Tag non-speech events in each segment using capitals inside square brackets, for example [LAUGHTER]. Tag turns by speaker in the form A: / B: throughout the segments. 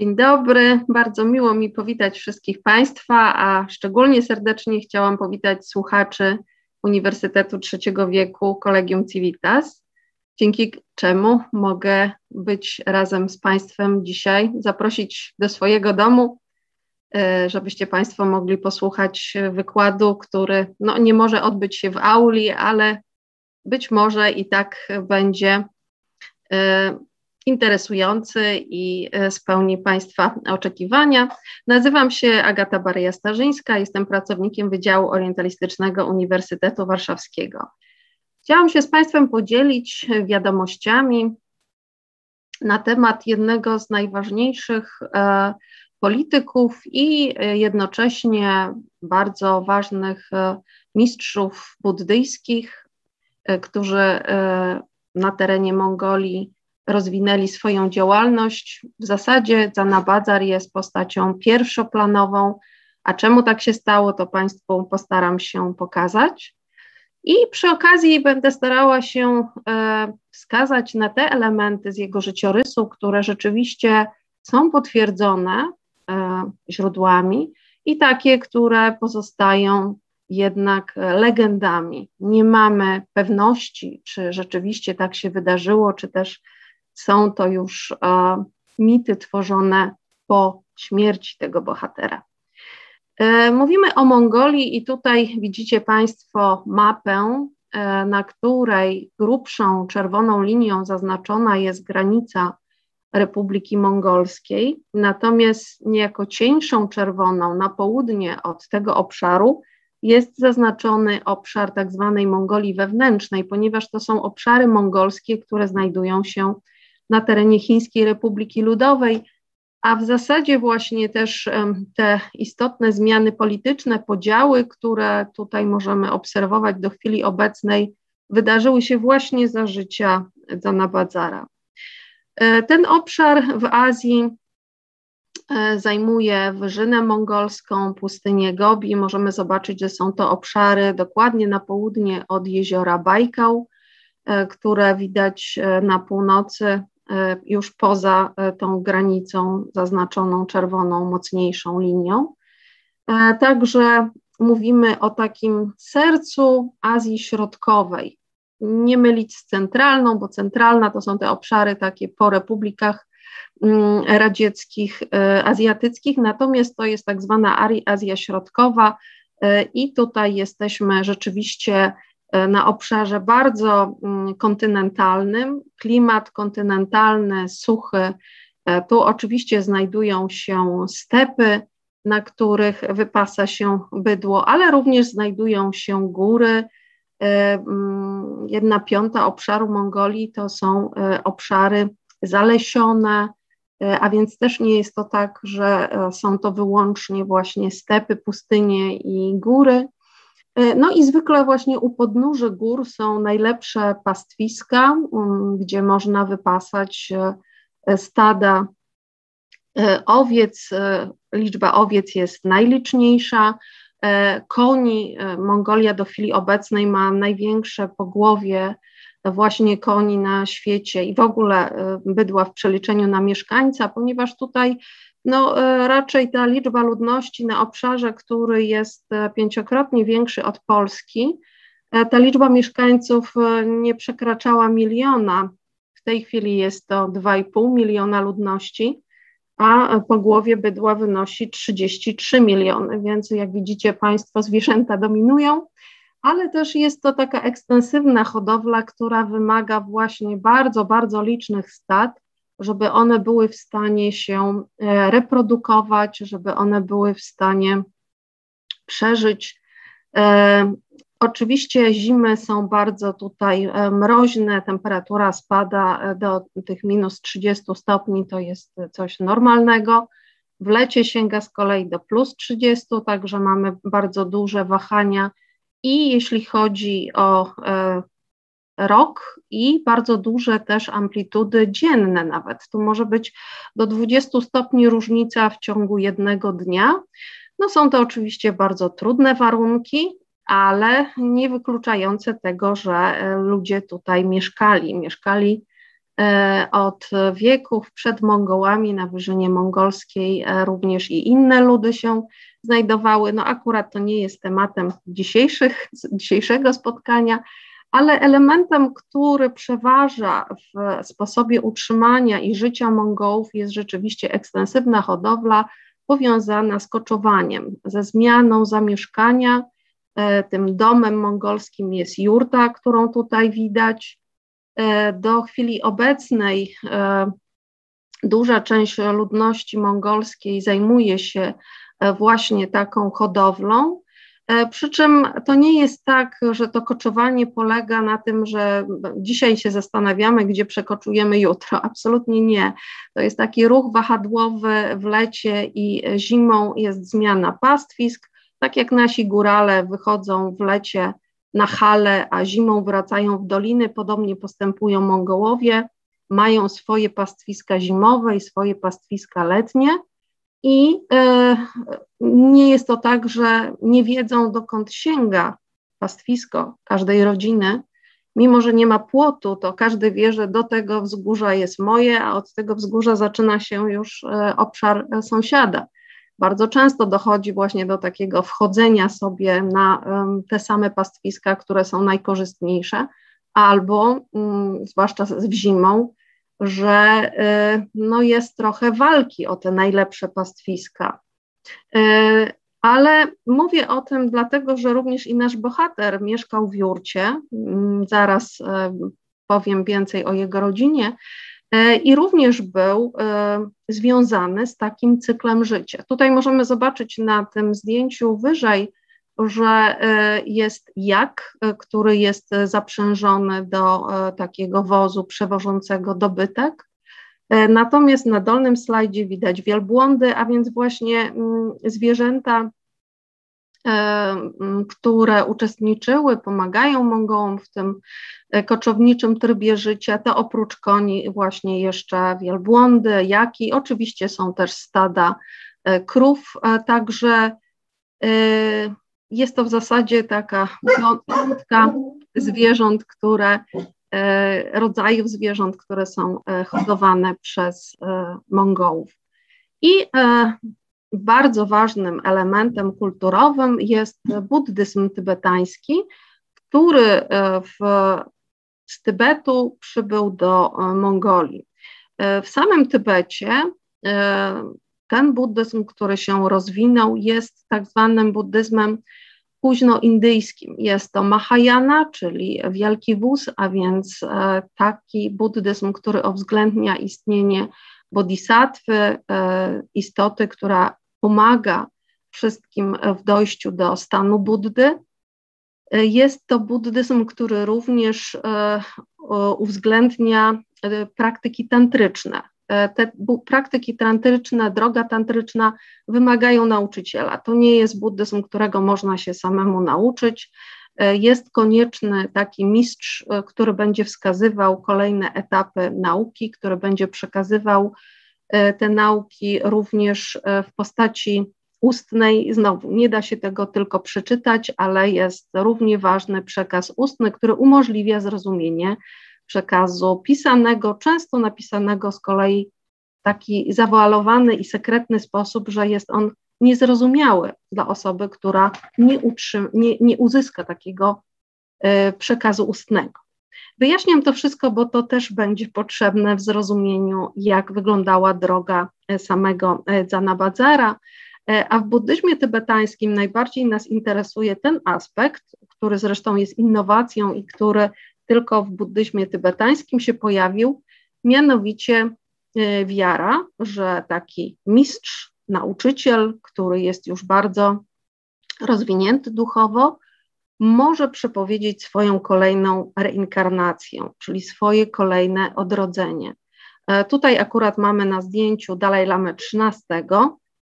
A: Dzień dobry, bardzo miło mi powitać wszystkich Państwa, a szczególnie serdecznie chciałam powitać słuchaczy Uniwersytetu Trzeciego Wieku Collegium Civitas, dzięki czemu mogę być razem z Państwem dzisiaj, zaprosić do swojego domu, e, żebyście Państwo mogli posłuchać wykładu, który no, nie może odbyć się w auli, ale być może i tak będzie e, interesujący i e, spełni Państwa oczekiwania. Nazywam się Agata Baryja-Starzyńska, jestem pracownikiem Wydziału Orientalistycznego Uniwersytetu Warszawskiego. Chciałam się z Państwem podzielić wiadomościami na temat jednego z najważniejszych e, polityków i jednocześnie bardzo ważnych e, mistrzów buddyjskich, którzy na terenie Mongolii rozwinęli swoją działalność. W zasadzie Zanabadzar jest postacią pierwszoplanową, a czemu tak się stało, to Państwu postaram się pokazać. I przy okazji będę starała się e, wskazać na te elementy z jego życiorysu, które rzeczywiście są potwierdzone e, źródłami i takie, które pozostają jednak legendami. Nie mamy pewności, czy rzeczywiście tak się wydarzyło, czy też są to już e, mity tworzone po śmierci tego bohatera. E, mówimy o Mongolii i tutaj widzicie Państwo mapę, e, na której grubszą czerwoną linią zaznaczona jest granica Republiki Mongolskiej, natomiast niejako cieńszą czerwoną na południe od tego obszaru jest zaznaczony obszar tak zwanej Mongolii wewnętrznej, ponieważ to są obszary mongolskie, które znajdują się na terenie Chińskiej Republiki Ludowej, a w zasadzie właśnie też te istotne zmiany polityczne, podziały, które tutaj możemy obserwować do chwili obecnej, wydarzyły się właśnie za życia Zanabadzara. E, ten obszar w Azji e, zajmuje wyżynę mongolską, pustynię Gobi. Możemy zobaczyć, że są to obszary dokładnie na południe od jeziora Bajkał, e, które widać na północy już poza e, tą granicą zaznaczoną czerwoną, mocniejszą linią. E, także mówimy o takim sercu Azji Środkowej. Nie mylić z centralną, bo centralna to są te obszary takie po republikach mm, radzieckich, azjatyckich, natomiast to jest tak zwana Azja Środkowa i tutaj jesteśmy rzeczywiście E, na obszarze bardzo mm, kontynentalnym. Klimat kontynentalny, suchy. E, tu oczywiście znajdują się stepy, na których wypasa się bydło, ale również znajdują się góry. E, mm, jedna piąta obszaru Mongolii to są obszary zalesione, a więc też nie jest to tak, że są to wyłącznie właśnie stepy, pustynie i góry. E, no i zwykle właśnie u podnóży gór są najlepsze pastwiska, um, gdzie można wypasać e, stada e, owiec. Liczba owiec jest najliczniejsza. Koni, Mongolia do chwili obecnej ma największe pogłowie właśnie koni na świecie i w ogóle bydła w przeliczeniu na mieszkańca, ponieważ tutaj no, e, raczej ta liczba ludności na obszarze, który jest e, pięciokrotnie większy od Polski, e, ta liczba mieszkańców nie przekraczała miliona. W tej chwili jest to 2,5 miliona ludności, a pogłowie bydła wynosi 33 miliony, więc jak widzicie Państwo, zwierzęta dominują, ale też jest to taka ekstensywna hodowla, która wymaga właśnie bardzo, bardzo licznych stad żeby one były w stanie się e, reprodukować, żeby one były w stanie przeżyć. E, oczywiście zimy są bardzo tutaj e, mroźne, temperatura spada do tych minus 30 stopni, to jest coś normalnego. W lecie sięga z kolei do plus 30, także mamy bardzo duże wahania. I jeśli chodzi o rok i bardzo duże też amplitudy dzienne nawet. Tu może być do 20 stopni różnica w ciągu jednego dnia. No są to oczywiście bardzo trudne warunki, ale nie wykluczające tego, że e, ludzie tutaj mieszkali. Mieszkali od wieków przed Mongołami na Wyżynie Mongolskiej również i inne ludy się znajdowały. No akurat to nie jest tematem dzisiejszych, dzisiejszego spotkania, ale elementem, który przeważa w sposobie utrzymania i życia Mongołów jest rzeczywiście ekstensywna hodowla powiązana z koczowaniem, ze zmianą zamieszkania. E, tym domem mongolskim jest jurta, którą tutaj widać. E, do chwili obecnej e, duża część ludności mongolskiej zajmuje się właśnie taką hodowlą. E, przy czym to nie jest tak, że to koczowanie polega na tym, że dzisiaj się zastanawiamy, gdzie przekoczujemy jutro. [LAUGHS] Absolutnie nie. To jest taki ruch wahadłowy w lecie i zimą jest zmiana pastwisk. Tak jak nasi górale wychodzą w lecie na hale, a zimą wracają w doliny, podobnie postępują Mongołowie. Mają swoje pastwiska zimowe i swoje pastwiska letnie. I e, nie jest to tak, że nie wiedzą, dokąd sięga pastwisko każdej rodziny. Mimo, że nie ma płotu, to każdy wie, że do tego wzgórza jest moje, a od tego wzgórza zaczyna się już e, obszar e, sąsiada. Bardzo często dochodzi właśnie do takiego wchodzenia sobie na te same pastwiska, które są najkorzystniejsze, albo mm, zwłaszcza w zimą, że y, no jest trochę walki o te najlepsze pastwiska. Y, ale mówię o tym dlatego, że również i nasz bohater mieszkał w Jurcie. Mm, zaraz y, powiem więcej o jego rodzinie. I również był związany z takim cyklem życia. Tutaj możemy zobaczyć na tym zdjęciu wyżej że e, jest jak, e, który jest zaprzężony do e, takiego wozu przewożącego dobytek. Natomiast na dolnym slajdzie widać wielbłądy, a więc właśnie mm, zwierzęta, które uczestniczyły, pomagają Mongołom w tym koczowniczym trybie życia, to oprócz koni właśnie jeszcze wielbłądy, jaki, oczywiście są też stada krów, także jest to w zasadzie taka piątka zwierząt, które, e, rodzajów zwierząt, które są e, hodowane przez e, Mongołów. I bardzo ważnym elementem kulturowym jest buddyzm tybetański, który w, z Tybetu przybył do Mongolii. W samym Tybecie ten buddyzm, który się rozwinął, jest tak zwanym buddyzmem późnoindyjskim. Jest to Mahayana, czyli wielki wóz, a więc e, taki buddyzm, który uwzględnia istnienie bodhisattwy, e, istoty, która pomaga wszystkim w dojściu do stanu Buddy. E, jest to buddyzm, który również uwzględnia praktyki tantryczne, te praktyki tantryczne, droga tantryczna wymagają nauczyciela. To nie jest buddyzm, którego można się samemu nauczyć. E, jest konieczny taki mistrz, e, który będzie wskazywał kolejne etapy nauki, który będzie przekazywał te nauki również w postaci ustnej. Znowu, nie da się tego tylko przeczytać, ale jest równie ważny przekaz ustny, który umożliwia zrozumienie przekazu pisanego, często napisanego z kolei w taki zawoalowany i sekretny sposób, że jest on niezrozumiały dla osoby, która nie, utrzym, nie, nie uzyska takiego y, przekazu ustnego. Wyjaśniam to wszystko, bo to też będzie potrzebne w zrozumieniu, jak wyglądała droga e, samego Zanabadzara, a w buddyzmie tybetańskim najbardziej nas interesuje ten aspekt, który zresztą jest innowacją i który tylko w buddyzmie tybetańskim się pojawił, mianowicie e, wiara, że taki mistrz, nauczyciel, który jest już bardzo rozwinięty duchowo, może przepowiedzieć swoją kolejną reinkarnację, czyli swoje kolejne odrodzenie. E, tutaj akurat mamy na zdjęciu Dalaj Lamy XIII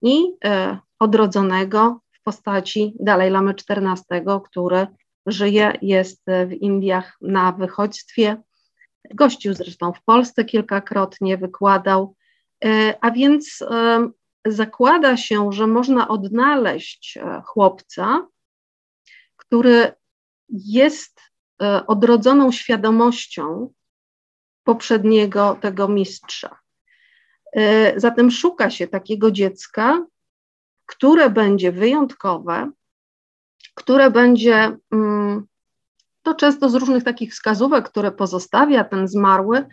A: i e, odrodzonego w postaci Dalaj Lamy XIV, który żyje, jest w Indiach na wychodźstwie. Gościł zresztą w Polsce kilkakrotnie, wykładał. E, a więc e, zakłada się, że można odnaleźć e, chłopca, który jest odrodzoną świadomością poprzedniego tego mistrza. Zatem szuka się takiego dziecka, które będzie wyjątkowe, które będzie, mm, to często z różnych takich wskazówek, które pozostawia ten zmarły,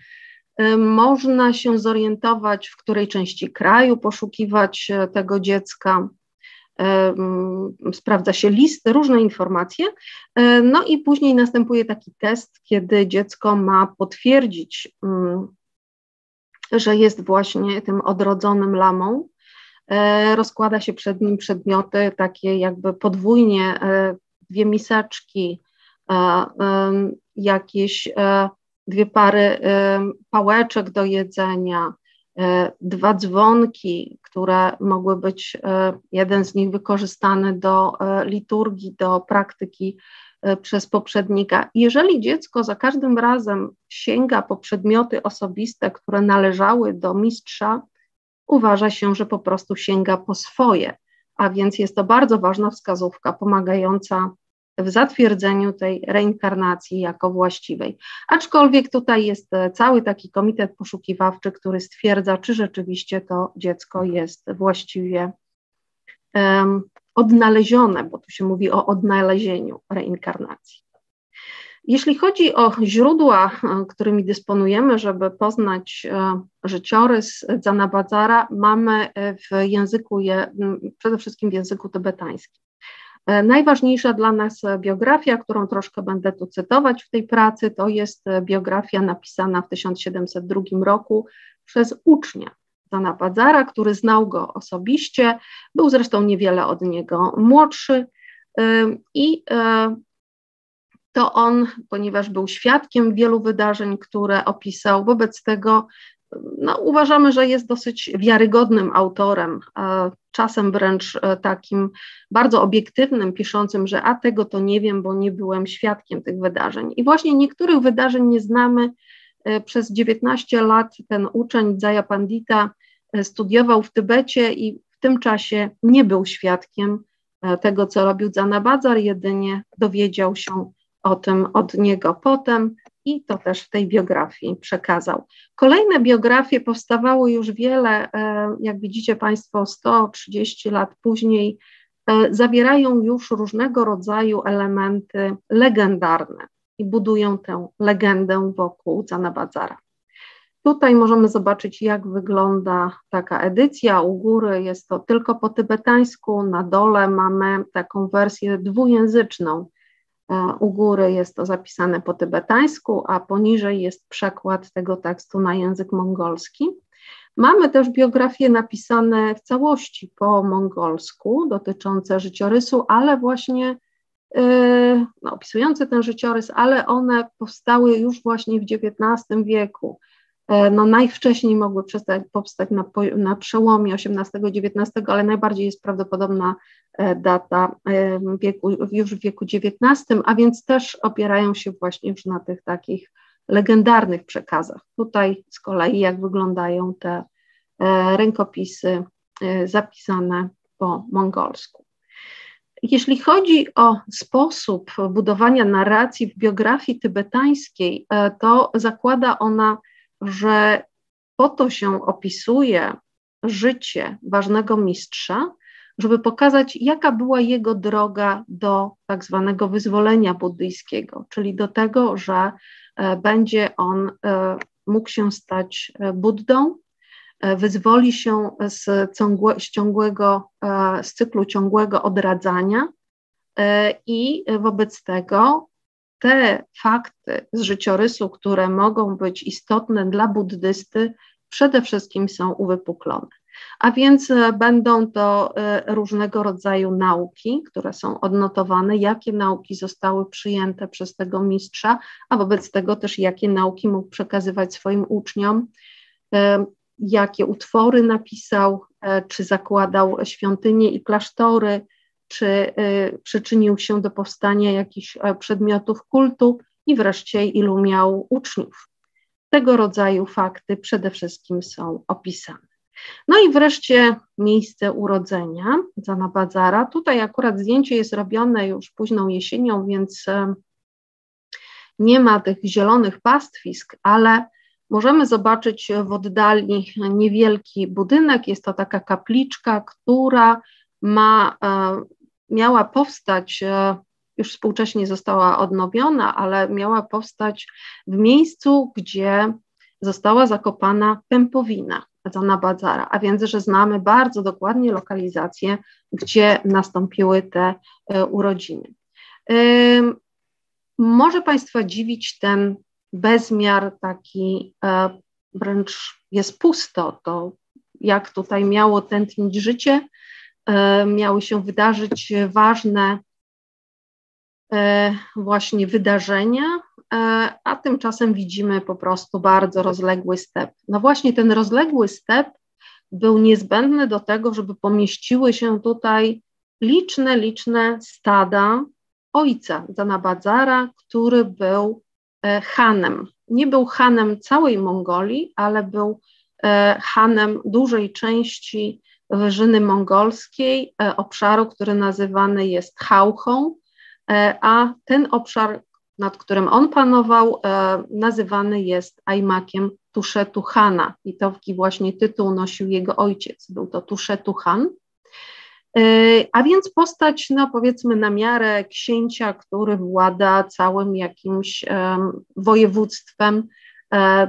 A: y, można się zorientować, w której części kraju poszukiwać e, tego dziecka. E, mm, sprawdza się listy, różne informacje. E, no i później następuje taki test, kiedy dziecko ma potwierdzić, mm, że jest właśnie tym odrodzonym lamą. E, rozkłada się przed nim przedmioty takie jakby podwójnie, e, dwie miseczki, e, jakieś dwie pary pałeczek do jedzenia, dwa dzwonki, które mogły być, jeden z nich wykorzystany do liturgii, do praktyki przez poprzednika. Jeżeli dziecko za każdym razem sięga po przedmioty osobiste, które należały do mistrza, uważa się, że po prostu sięga po swoje, a więc jest to bardzo ważna wskazówka pomagająca w zatwierdzeniu tej reinkarnacji jako właściwej. Aczkolwiek tutaj jest e, cały taki komitet poszukiwawczy, który stwierdza, czy rzeczywiście to dziecko jest właściwie um, odnalezione, bo tu się mówi o odnalezieniu reinkarnacji. Jeśli chodzi o źródła, e, którymi dysponujemy, żeby poznać e, życiorys Zanabadzara, mamy e, w języku, je, przede wszystkim w języku tybetańskim. Najważniejsza dla nas biografia, którą troszkę będę tu cytować w tej pracy, to jest biografia napisana w 1702 roku przez ucznia Zanabadzara, który znał go osobiście, był zresztą niewiele od niego młodszy i to on, ponieważ był świadkiem wielu wydarzeń, które opisał, wobec tego no, uważamy, że jest dosyć wiarygodnym autorem, czasem wręcz e, takim bardzo obiektywnym, piszącym, że a tego to nie wiem, bo nie byłem świadkiem tych wydarzeń. I właśnie niektórych wydarzeń nie znamy. E, przez 19 lat ten uczeń Jaya Pandita e, studiował w Tybecie i w tym czasie nie był świadkiem tego, co robił Zanabadzar, jedynie dowiedział się o tym od niego potem i to też w tej biografii przekazał. Kolejne biografie powstawały już wiele, e, jak widzicie Państwo, 130 lat później, e, zawierają już różnego rodzaju elementy legendarne i budują tę legendę wokół Zanabadzara. Tutaj możemy zobaczyć, jak wygląda taka edycja. U góry jest to tylko po tybetańsku, na dole mamy taką wersję dwujęzyczną, u góry jest to zapisane po tybetańsku, a poniżej jest przekład tego tekstu na język mongolski. Mamy też biografie napisane w całości po mongolsku, dotyczące życiorysu, ale właśnie yy, no, opisujące ten życiorys, ale one powstały już właśnie w XIX wieku. E, no, najwcześniej mogły przestać, powstać na, na przełomie XVIII-XIX, ale najbardziej jest prawdopodobna e, data e, wieku, już w wieku XIX, a więc też opierają się właśnie już na tych takich legendarnych przekazach. Tutaj z kolei jak wyglądają te rękopisy zapisane po mongolsku. Jeśli chodzi o sposób budowania narracji w biografii tybetańskiej, to zakłada ona że po to się opisuje życie ważnego mistrza, żeby pokazać, jaka była jego droga do tak zwanego wyzwolenia buddyjskiego, czyli do tego, że e, będzie on e, mógł się stać e, Buddą, wyzwoli się z, ciągłe, z ciągłego, z cyklu ciągłego odradzania i wobec tego te fakty z życiorysu, które mogą być istotne dla buddysty, przede wszystkim są uwypuklone. A więc e, będą to e, różnego rodzaju nauki, które są odnotowane, jakie nauki zostały przyjęte przez tego mistrza, a wobec tego też jakie nauki mógł przekazywać swoim uczniom, e, jakie utwory napisał, czy zakładał świątynie i klasztory, czy y, przyczynił się do powstania jakichś e, przedmiotów kultu i wreszcie ilu miał uczniów. Tego rodzaju fakty przede wszystkim są opisane. No i wreszcie miejsce urodzenia Zana Bazara. Tutaj akurat zdjęcie jest robione już późną jesienią, więc e, nie ma tych zielonych pastwisk, ale możemy zobaczyć w oddali niewielki budynek. Jest to taka kapliczka, która ma, miała powstać już współcześnie została odnowiona, ale miała powstać w miejscu, gdzie została zakopana pępowina Zana Badzara, a więc, że znamy bardzo dokładnie lokalizację, gdzie nastąpiły te e, urodziny. Może Państwa dziwić ten bezmiar taki, e, wręcz jest pusto, to jak tutaj miało tętnić życie, e, miały się wydarzyć ważne E, właśnie wydarzenia, e, a tymczasem widzimy po prostu bardzo rozległy step. No właśnie ten rozległy step był niezbędny do tego, żeby pomieściły się tutaj liczne, liczne stada ojca Zanabadzara, który był e, hanem. Nie był hanem całej Mongolii, ale był hanem dużej części wyżyny mongolskiej, obszaru, który nazywany jest Hauchą, E, a ten obszar, nad którym on panował, e, nazywany jest Ajmakiem Tuszetu Hana i taki właśnie tytuł nosił jego ojciec, był to Tuszetu Han. E, a więc postać, no powiedzmy, na miarę księcia, który włada całym jakimś województwem,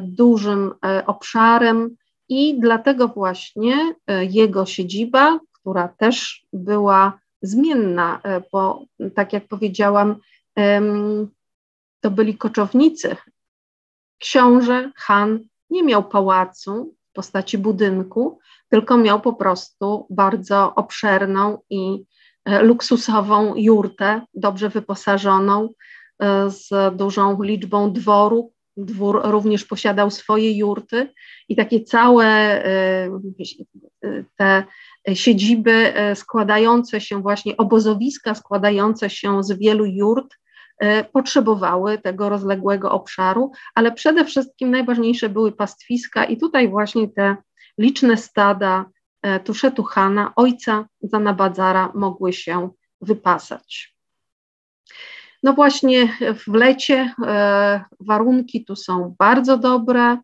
A: dużym obszarem, i dlatego właśnie jego siedziba, która też była zmienna, e, bo tak jak powiedziałam, to byli koczownicy. Książę, Han nie miał pałacu w postaci budynku, tylko miał po prostu bardzo obszerną i e, luksusową jurtę, dobrze wyposażoną, e, z dużą liczbą dworu. Dwór również posiadał swoje jurty i takie całe te siedziby e, składające się właśnie, obozowiska składające się z wielu jurt, e, potrzebowały tego rozległego obszaru, ale przede wszystkim najważniejsze były pastwiska i tutaj właśnie te liczne stada e, Tuszetu Hana, ojca Zanabadzara, mogły się wypasać. No właśnie w lecie warunki tu są bardzo dobre,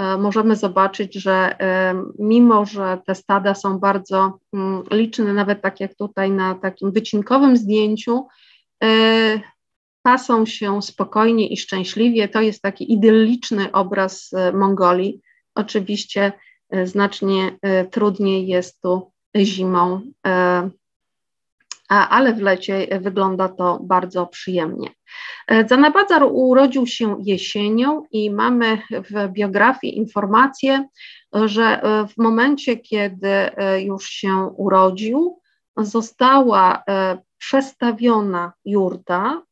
A: E, możemy zobaczyć, że e, mimo, że te stada są bardzo mm, liczne, nawet tak jak tutaj na takim wycinkowym zdjęciu, e, pasą się spokojnie i szczęśliwie. To jest taki idylliczny obraz Mongolii. Oczywiście znacznie trudniej jest tu zimą ale w lecie wygląda to bardzo przyjemnie. Zanabadzar urodził się jesienią i mamy w biografii informację, że w momencie, kiedy już się urodził, została przestawiona jurta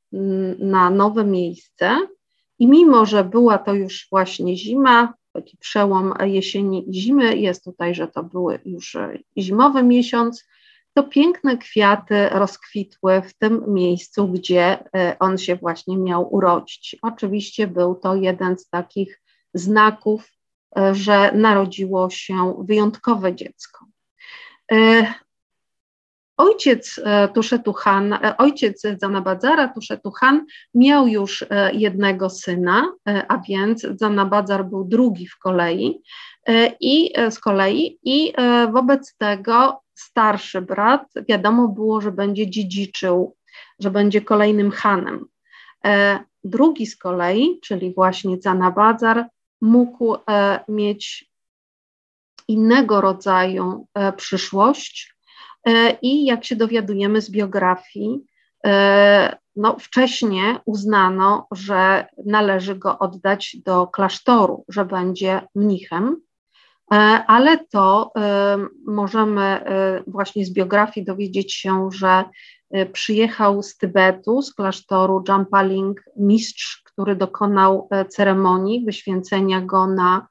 A: na nowe miejsce i mimo, że była to już właśnie zima, taki przełom jesieni i zimy, jest tutaj, że to były już zimowy miesiąc, to piękne kwiaty rozkwitły w tym miejscu, gdzie e, on się właśnie miał urodzić. Oczywiście był to jeden z takich znaków, e, że narodziło się wyjątkowe dziecko. E, ojciec Tuszetu Han, ojciec Zanabadzara, Tuszetu Han, miał już jednego syna, a więc Zanabadzar był drugi w kolei i z kolei i wobec tego starszy brat, wiadomo było, że będzie dziedziczył, że będzie kolejnym hanem. E, drugi z kolei, czyli właśnie Zanabadzar, mógł e, mieć innego rodzaju e, przyszłość i jak się dowiadujemy z biografii, no, wcześniej uznano, że należy go oddać do klasztoru, że będzie mnichem. E, ale to e, możemy e, właśnie z biografii dowiedzieć się, że przyjechał z Tybetu, z klasztoru Jampaling, mistrz, który dokonał ceremonii wyświęcenia go na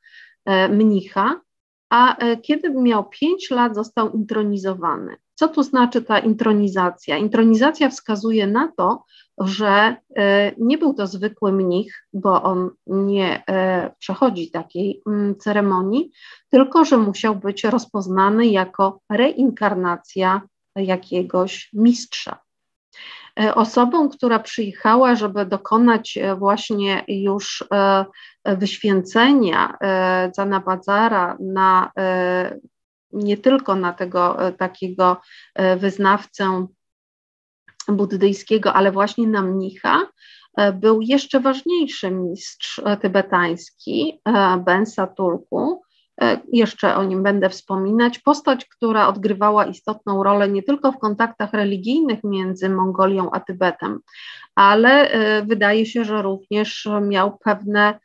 A: mnicha, a kiedy miał 5 lat, został intronizowany. Co tu znaczy ta intronizacja? Intronizacja wskazuje na to, że e, nie był to zwykły mnich, bo on nie e, przechodzi takiej mm, ceremonii, tylko że musiał być rozpoznany jako reinkarnacja jakiegoś mistrza. Osobą, która przyjechała, żeby dokonać właśnie już wyświęcenia Zanabadzara na nie tylko na tego takiego wyznawcę buddyjskiego, ale właśnie na mnicha, e, był jeszcze ważniejszy mistrz e, tybetański, e, Bensa Tulku. Jeszcze o nim będę wspominać. Postać, która odgrywała istotną rolę nie tylko w kontaktach religijnych między Mongolią a Tybetem, ale wydaje się, że również miał pewne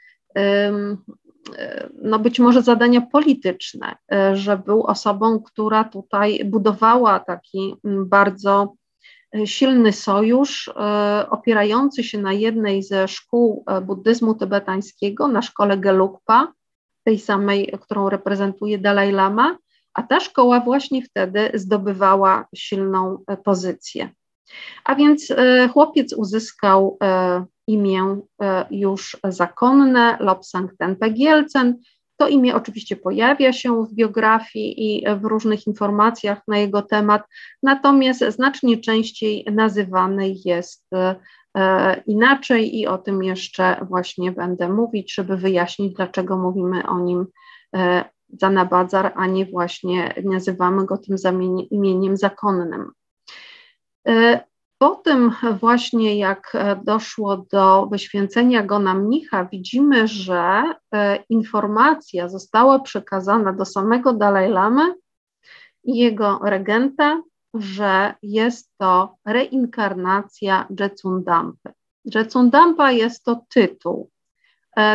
A: no być może zadania polityczne, że był osobą, która tutaj budowała taki bardzo silny sojusz opierający się na jednej ze szkół buddyzmu tybetańskiego, na szkole Gelugpa, tej samej, którą reprezentuje Dalai Lama, a ta szkoła właśnie wtedy zdobywała silną pozycję. A więc chłopiec uzyskał imię już zakonne Lobsang Tenpe Gielcen, to imię oczywiście pojawia się w biografii i w różnych informacjach na jego temat, natomiast znacznie częściej nazywany jest e, inaczej i o tym jeszcze właśnie będę mówić, żeby wyjaśnić, dlaczego mówimy o nim e, Zanabadzar, a nie właśnie nazywamy go tym imieniem zakonnym. E, po tym właśnie, jak e, doszło do wyświęcenia go na mnicha, widzimy, że e, informacja została przekazana do samego Dalaj Lamy i jego regenta, że jest to reinkarnacja Jetsundampa. Jetsundampa jest to tytuł,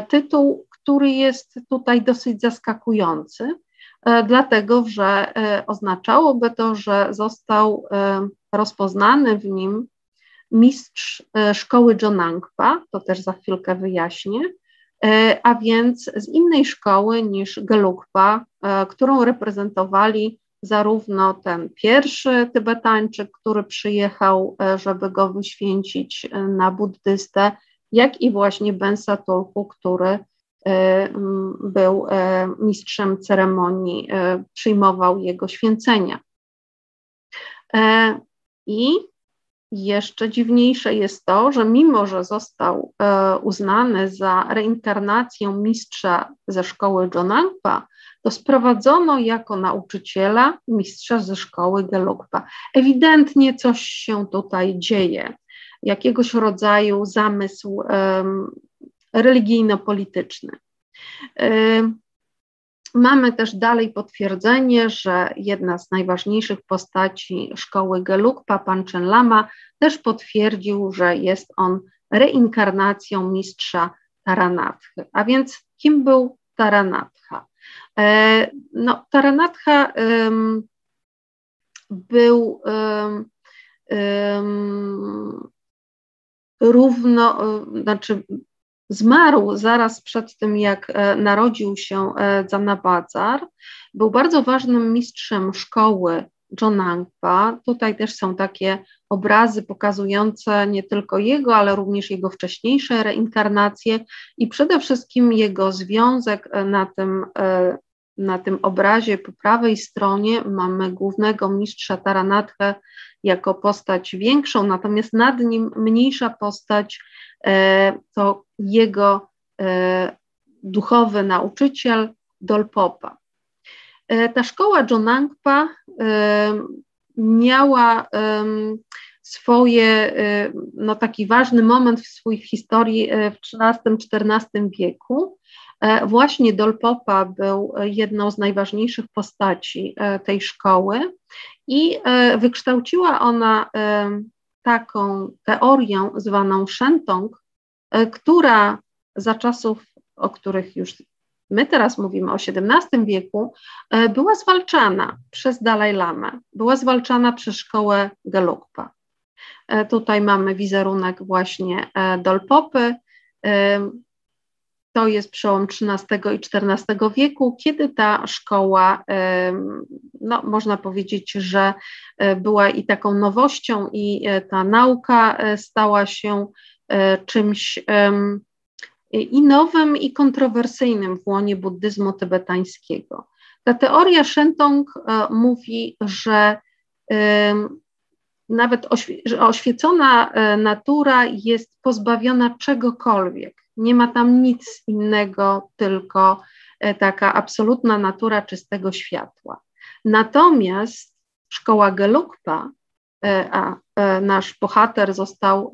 A: tytuł, który jest tutaj dosyć zaskakujący, dlatego że oznaczałoby to, że został rozpoznany w nim mistrz e, szkoły Jonangpa, to też za chwilkę wyjaśnię, e, a więc z innej szkoły niż Gelugpa, e, którą reprezentowali zarówno ten pierwszy Tybetańczyk, który przyjechał, żeby go wyświęcić na buddystę, jak i właśnie Bensa Tulku, który był mistrzem ceremonii, przyjmował jego święcenia. I jeszcze dziwniejsze jest to, że mimo, że został e, uznany za reinkarnację mistrza ze szkoły Jonangpa, to sprowadzono jako nauczyciela mistrza ze szkoły Gelugpa. Ewidentnie coś się tutaj dzieje, jakiegoś rodzaju zamysł religijno-polityczny. Mamy też dalej potwierdzenie, że jedna z najważniejszych postaci szkoły Gelugpa, pan Chen Lama, też potwierdził, że jest on reinkarnacją mistrza Taranathy. A więc kim był Taranatha? E, no, Taranatha um, był um, um, równo, znaczy Zmarł zaraz przed tym, jak e, narodził się. E, Był bardzo ważnym mistrzem szkoły Jonangpa. Tutaj też są takie obrazy pokazujące nie tylko jego, ale również jego wcześniejsze reinkarnacje i przede wszystkim jego związek e, na tym, na tym obrazie po prawej stronie mamy głównego mistrza Taranathę jako postać większą, natomiast nad nim mniejsza postać E, to jego e, duchowy nauczyciel Dolpopa. E, ta szkoła Jonangpa miała swoje, no taki ważny moment w swojej historii w XIII-XIV wieku. Właśnie Dolpopa był jedną z najważniejszych postaci tej szkoły i wykształciła ona taką teorię zwaną Shentong, e, która za czasów, o których już my teraz mówimy o XVII wieku, e, była zwalczana przez Dalaj Lamę, była zwalczana przez szkołę Gelugpa. E, tutaj mamy wizerunek właśnie Dolpopy. To jest przełom XIII i XIV wieku, kiedy ta szkoła, no, można powiedzieć, że e, była i taką nowością, i e, ta nauka e, stała się czymś i nowym, i kontrowersyjnym w łonie buddyzmu tybetańskiego. Ta teoria Shentong mówi, że nawet oświecona natura jest pozbawiona czegokolwiek. Nie ma tam nic innego, tylko taka absolutna natura czystego światła. Natomiast szkoła Gelugpa, a nasz bohater został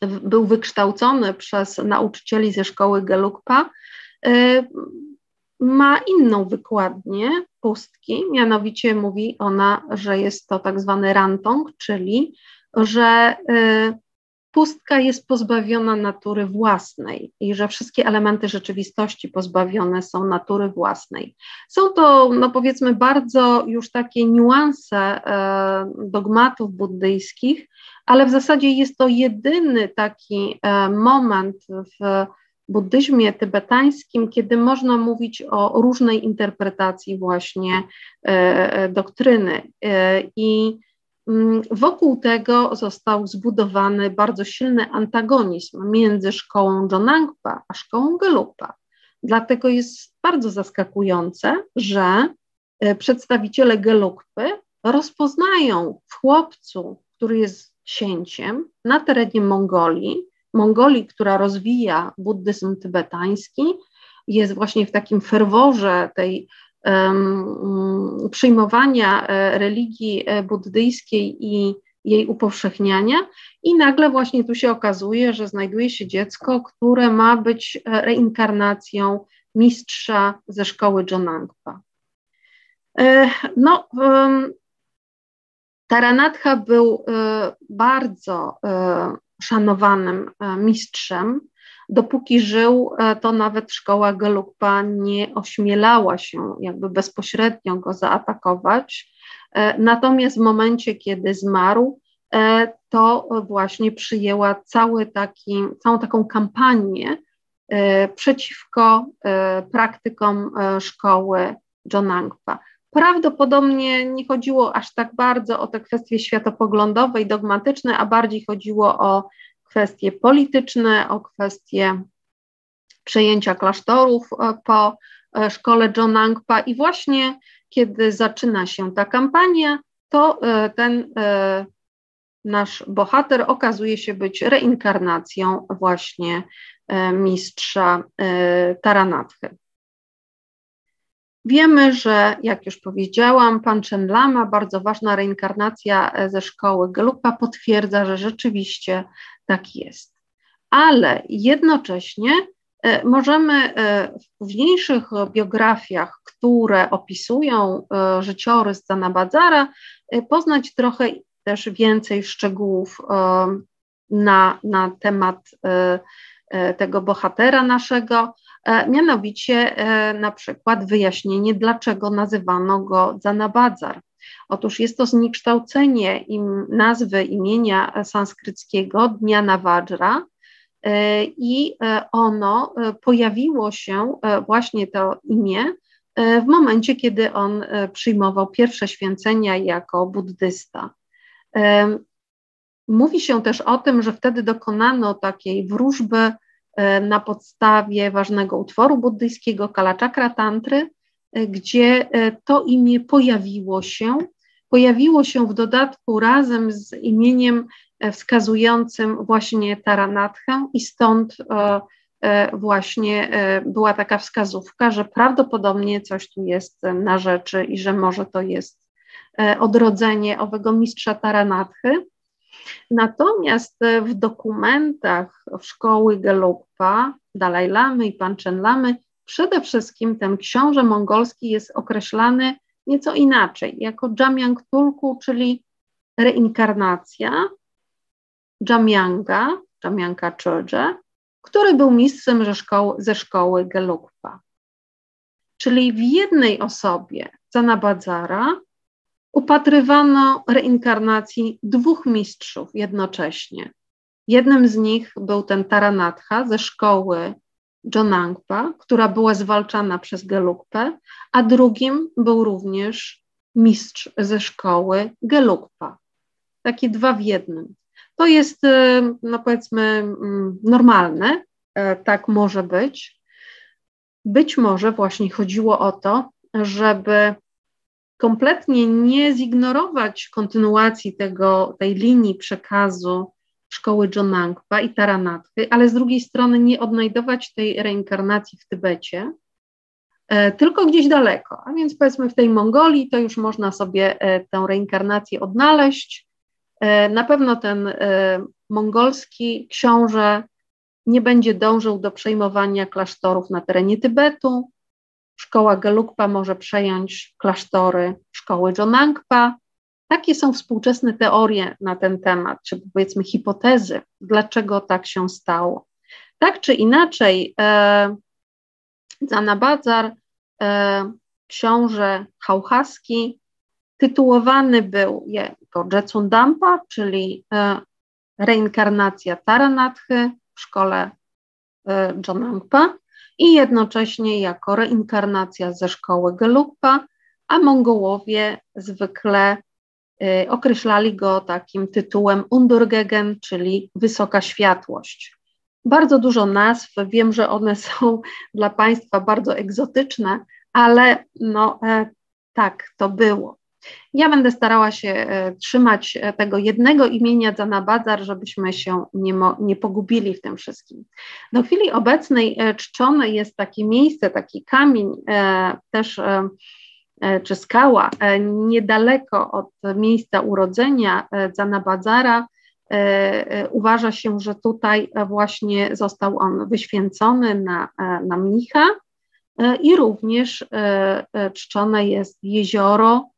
A: był wykształcony przez nauczycieli ze szkoły Gelugpa, y, ma inną wykładnię pustki, mianowicie mówi ona, że jest to tak zwany rantong, czyli że y, pustka jest pozbawiona natury własnej i że wszystkie elementy rzeczywistości pozbawione są natury własnej. Są to, no powiedzmy, bardzo już takie niuanse e, dogmatów buddyjskich, ale w zasadzie jest to jedyny taki e, moment w buddyzmie tybetańskim, kiedy można mówić o różnej interpretacji właśnie e, doktryny. I wokół tego został zbudowany bardzo silny antagonizm między szkołą Jonangpa a szkołą Gelugpa. Dlatego jest bardzo zaskakujące, że e, przedstawiciele Gelugpy rozpoznają w chłopcu, który jest księciem na terenie Mongolii, Mongolii, która rozwija buddyzm tybetański, jest właśnie w takim ferworze tej przyjmowania e, religii e, buddyjskiej i jej upowszechniania, i nagle właśnie tu się okazuje, że znajduje się dziecko, które ma być e, reinkarnacją mistrza ze szkoły Jonangpa. No, Taranatha był bardzo szanowanym mistrzem Dopóki żył, e, to nawet szkoła Gelugpa nie ośmielała się jakby bezpośrednio go zaatakować. E, natomiast w momencie, kiedy zmarł, e, to właśnie przyjęła cały taki, całą taką kampanię przeciwko praktykom szkoły Jonangpa. Prawdopodobnie nie chodziło aż tak bardzo o te kwestie światopoglądowe i dogmatyczne, a bardziej chodziło o kwestie polityczne, o kwestie przejęcia klasztorów e, po e, szkole John Angpa i właśnie kiedy zaczyna się ta kampania, to e, ten nasz bohater okazuje się być reinkarnacją właśnie mistrza Taranathy. Wiemy, że jak już powiedziałam, pan Chen Lama, bardzo ważna reinkarnacja ze szkoły Gelupa, potwierdza, że rzeczywiście tak jest. Ale jednocześnie e, możemy e, w późniejszych biografiach, które opisują e, życiorys Zanabadzara, poznać trochę też więcej szczegółów na, na temat tego bohatera naszego, mianowicie na przykład wyjaśnienie, dlaczego nazywano go Zanabadzar. Otóż jest to zniekształcenie im, nazwy imienia sanskryckiego Dnia Nawajra e, i e, ono e, pojawiło się, właśnie to imię, w momencie, kiedy on przyjmował pierwsze święcenia jako buddysta. Mówi się też o tym, że wtedy dokonano takiej wróżby na podstawie ważnego utworu buddyjskiego Kalaczakra Tantry, gdzie e, to imię pojawiło się. Pojawiło się w dodatku razem z imieniem e, wskazującym właśnie Taranathę i stąd właśnie była taka wskazówka, że prawdopodobnie coś tu jest na rzeczy i że może to jest odrodzenie owego mistrza Taranathy. Natomiast w dokumentach w szkoły Gelugpa, Dalaj Lamy i Panchen Lamy Przede wszystkim ten książę mongolski jest określany nieco inaczej, jako Jamyang Tulku, czyli reinkarnacja Jamyanga, Jamyanga Chodze, który był mistrzem ze szkoły, ze szkoły Gelugpa. Czyli w jednej osobie Zanabadzara upatrywano reinkarnacji dwóch mistrzów jednocześnie. Jednym z nich był ten Taranatha ze szkoły Jonangpa, która była zwalczana przez Gelugpę, a drugim był również mistrz ze szkoły Gelugpa. Takie dwa w jednym. To jest, e, no powiedzmy, mm, normalne, e, tak może być. Być może właśnie chodziło o to, żeby kompletnie nie zignorować kontynuacji tego, tej linii przekazu szkoły Jonangpa i Taranathy, ale z drugiej strony nie odnajdować tej reinkarnacji w Tybecie, e, tylko gdzieś daleko. A więc powiedzmy w tej Mongolii to już można sobie e, tę reinkarnację odnaleźć. E, na pewno ten mongolski książę nie będzie dążył do przejmowania klasztorów na terenie Tybetu. Szkoła Gelugpa może przejąć klasztory szkoły Jonangpa, takie są współczesne teorie na ten temat, czy powiedzmy hipotezy, dlaczego tak się stało. Tak czy inaczej, e, Zanabadzar, e, książę hauchaski, tytułowany był jako Jetsundampa, czyli e, reinkarnacja Taranathy w szkole e, Jonangpa i jednocześnie jako reinkarnacja ze szkoły Gelugpa, a Mongołowie zwykle określali go takim tytułem Undurgegen, czyli wysoka światłość. Bardzo dużo nazw, wiem, że one są [LAUGHS] dla Państwa bardzo egzotyczne, ale no e, tak, to było. Ja będę starała się e, trzymać e, tego jednego imienia Zanabadzar, żebyśmy się nie, nie pogubili w tym wszystkim. Do chwili obecnej czczone jest takie miejsce, taki kamień, też czy skała e, niedaleko od miejsca urodzenia e, Zanabadzara. Uważa się, że tutaj właśnie został on wyświęcony na, na mnicha i również czczone jest jezioro,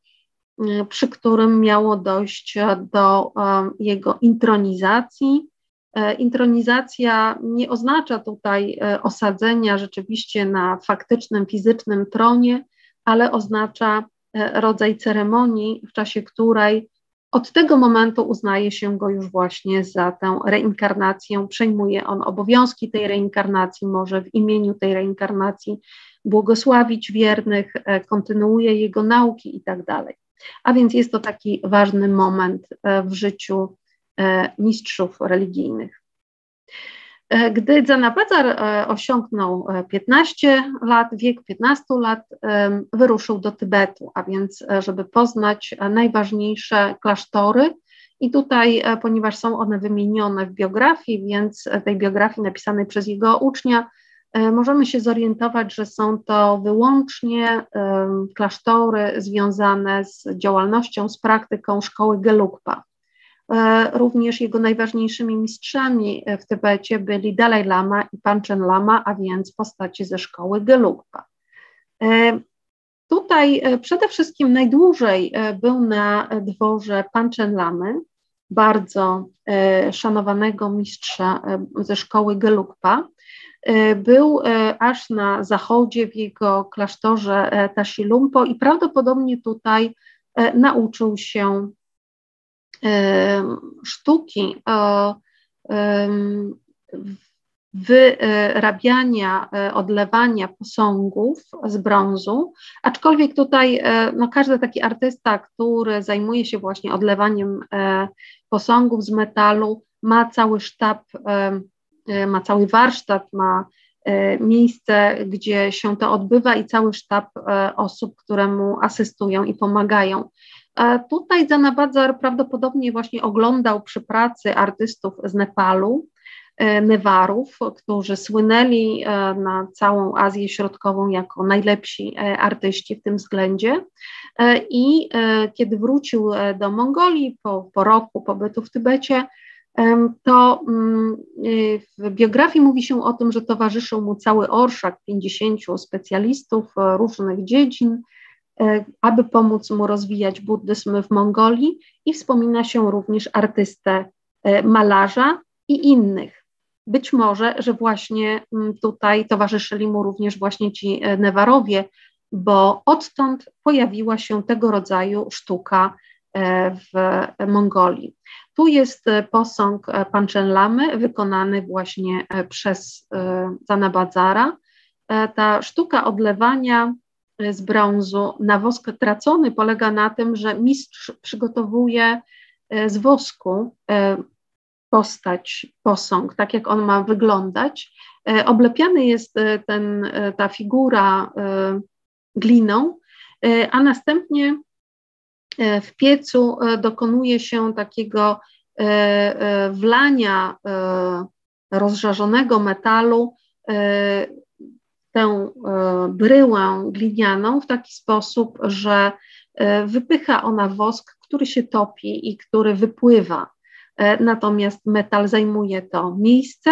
A: przy którym miało dojść do jego intronizacji. Intronizacja nie oznacza tutaj osadzenia rzeczywiście na faktycznym, fizycznym tronie, ale oznacza e, rodzaj ceremonii, w czasie której od tego momentu uznaje się go już właśnie za tę reinkarnację, przejmuje on obowiązki tej reinkarnacji, może w imieniu tej reinkarnacji błogosławić wiernych, e, kontynuuje jego nauki i tak dalej. A więc jest to taki ważny moment e, w życiu mistrzów religijnych. E, gdy Zanabadzar e, osiągnął 15 e, lat, wiek 15 lat, wyruszył do Tybetu, a więc żeby poznać najważniejsze klasztory. I tutaj, ponieważ są one wymienione w biografii, więc tej biografii napisanej przez jego ucznia, możemy się zorientować, że są to wyłącznie klasztory związane z działalnością, z praktyką szkoły Gelugpa. E, również jego najważniejszymi mistrzami e, w Tybecie byli Dalai Lama i Panchen Lama, a więc postaci ze szkoły Gelugpa. E, tutaj przede wszystkim najdłużej był na dworze Panchen Lamy, bardzo szanowanego mistrza ze szkoły Gelugpa. Był aż na zachodzie w jego klasztorze Tasilumpo i prawdopodobnie tutaj nauczył się sztuki wyrabiania, e, odlewania posągów z brązu, aczkolwiek tutaj e, no, każdy taki artysta, który zajmuje się właśnie odlewaniem e, posągów z metalu, ma cały sztab, ma cały warsztat, ma miejsce, gdzie się to odbywa i cały sztab osób, które mu asystują i pomagają. Tutaj Zanabadzar prawdopodobnie właśnie oglądał przy pracy artystów z Nepalu, e, Newarów, którzy słynęli e, na całą Azję Środkową jako najlepsi e, artyści w tym względzie. I kiedy wrócił do Mongolii po, po roku pobytu w Tybecie, to mm, w biografii mówi się o tym, że towarzyszył mu cały orszak 50 specjalistów różnych dziedzin, aby pomóc mu rozwijać buddyzm w Mongolii i wspomina się również artystę e, malarza i innych. Być może, że właśnie mm, tutaj towarzyszyli mu również właśnie ci e, Newarowie, bo odtąd pojawiła się tego rodzaju sztuka w Mongolii. Tu jest posąg Panchen Lamy wykonany właśnie przez Zanabadzara. Ta sztuka odlewania z brązu na wosk tracony polega na tym, że mistrz przygotowuje e, z wosku e, postać, posąg, tak jak on ma wyglądać. E, oblepiany jest ten, ta figura gliną, a następnie w piecu dokonuje się takiego wlania rozżarzonego metalu tę bryłę glinianą w taki sposób, że wypycha ona wosk, który się topi i który wypływa. Natomiast metal zajmuje to miejsce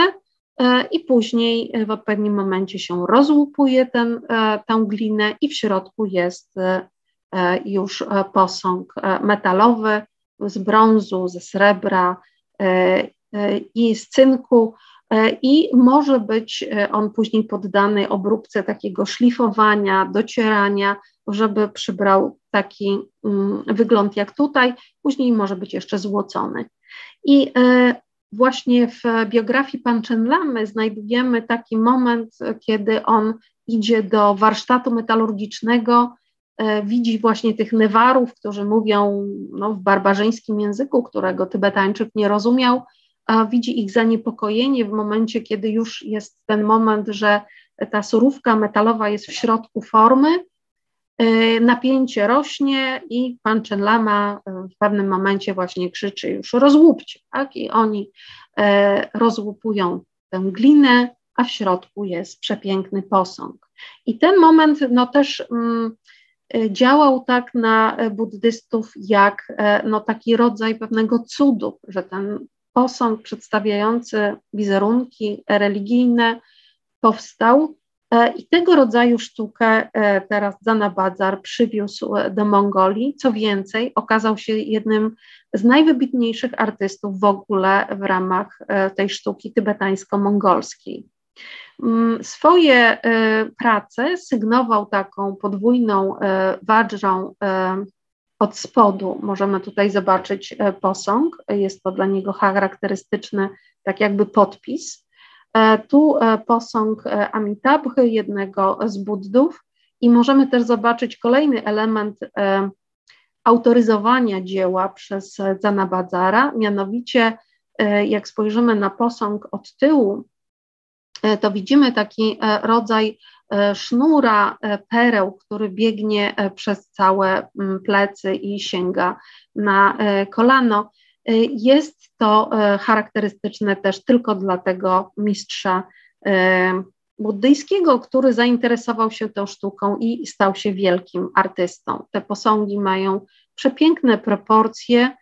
A: E, i później e, w odpowiednim momencie się rozłupuje ten, e, tę glinę i w środku jest już posąg metalowy z brązu, ze srebra i z cynku i może być on później poddany obróbce takiego szlifowania, docierania, żeby przybrał taki mm, wygląd jak tutaj, później może być jeszcze złocony. I właśnie w biografii Panczenlamy znajdujemy taki moment, kiedy on idzie do warsztatu metalurgicznego, e, widzi właśnie tych newarów, którzy mówią no, w barbarzyńskim języku, którego Tybetańczyk nie rozumiał, a widzi ich zaniepokojenie w momencie, kiedy już jest ten moment, że ta surówka metalowa jest w środku formy, E, napięcie rośnie i pan Chen Lama e, w pewnym momencie właśnie krzyczy już rozłupcie, tak? I oni e, rozłupują tę glinę, a w środku jest przepiękny posąg. I ten moment no też mm, działał tak na buddystów jak no, taki rodzaj pewnego cudu, że ten posąg przedstawiający wizerunki religijne powstał E, I tego rodzaju sztukę e, teraz Zana Bazar przywiózł do Mongolii. Co więcej, okazał się jednym z najwybitniejszych artystów w ogóle w ramach e, tej sztuki tybetańsko-mongolskiej. Mm, swoje prace sygnował taką podwójną wadżą od spodu. Możemy tutaj zobaczyć posąg. Jest to dla niego charakterystyczny, tak jakby podpis. E, tu e, posąg e, Amitabhy, jednego z Buddów, i możemy też zobaczyć kolejny element autoryzowania dzieła przez Zanabadzara, mianowicie jak spojrzymy na posąg od tyłu, to widzimy taki rodzaj sznura pereł, który biegnie przez całe plecy i sięga na kolano. Jest to charakterystyczne też tylko dla tego mistrza buddyjskiego, który zainteresował się tą sztuką i stał się wielkim artystą. Te posągi mają przepiękne proporcje,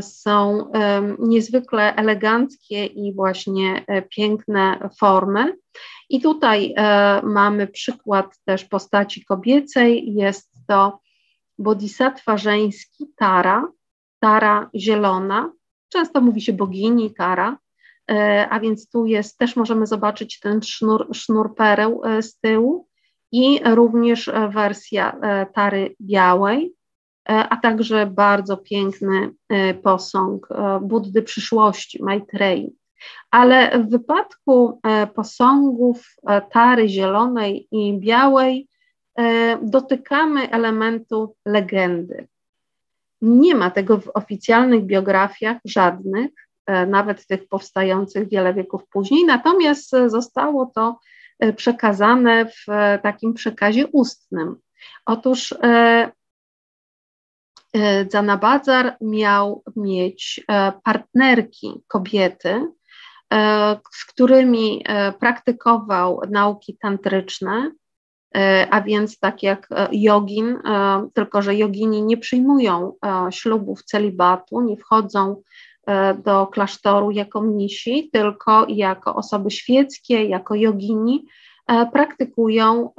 A: są niezwykle eleganckie i właśnie piękne formy. I tutaj mamy przykład też postaci kobiecej, jest to bodhisattva żeński Tara, Tara zielona, często mówi się bogini Tara, e, a więc tu jest, też możemy zobaczyć ten sznur, sznur pereł e, z tyłu. I również e, wersja Tary białej, a także bardzo piękny posąg Buddy przyszłości, Maitreyi. Ale w wypadku posągów Tary zielonej i białej dotykamy elementu legendy. Nie ma tego w oficjalnych biografiach żadnych, e, nawet tych powstających wiele wieków później, natomiast e, zostało to e, przekazane w takim przekazie ustnym. Otóż Zanabadzar miał mieć partnerki, kobiety, z którymi praktykował nauki tantryczne, E, a więc tak jak e, jogin, e, tylko że jogini nie przyjmują ślubów celibatu, nie wchodzą do klasztoru jako mnisi, tylko jako osoby świeckie, jako jogini praktykują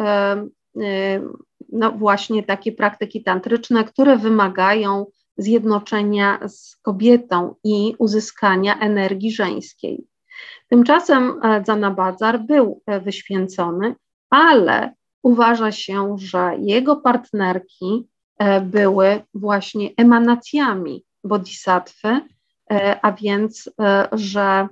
A: no właśnie takie praktyki tantryczne, które wymagają zjednoczenia z kobietą i uzyskania energii żeńskiej. Tymczasem Zanabadzar był wyświęcony, ale uważa się, że jego partnerki e, były właśnie emanacjami bodhisattwy, e, a więc, e, że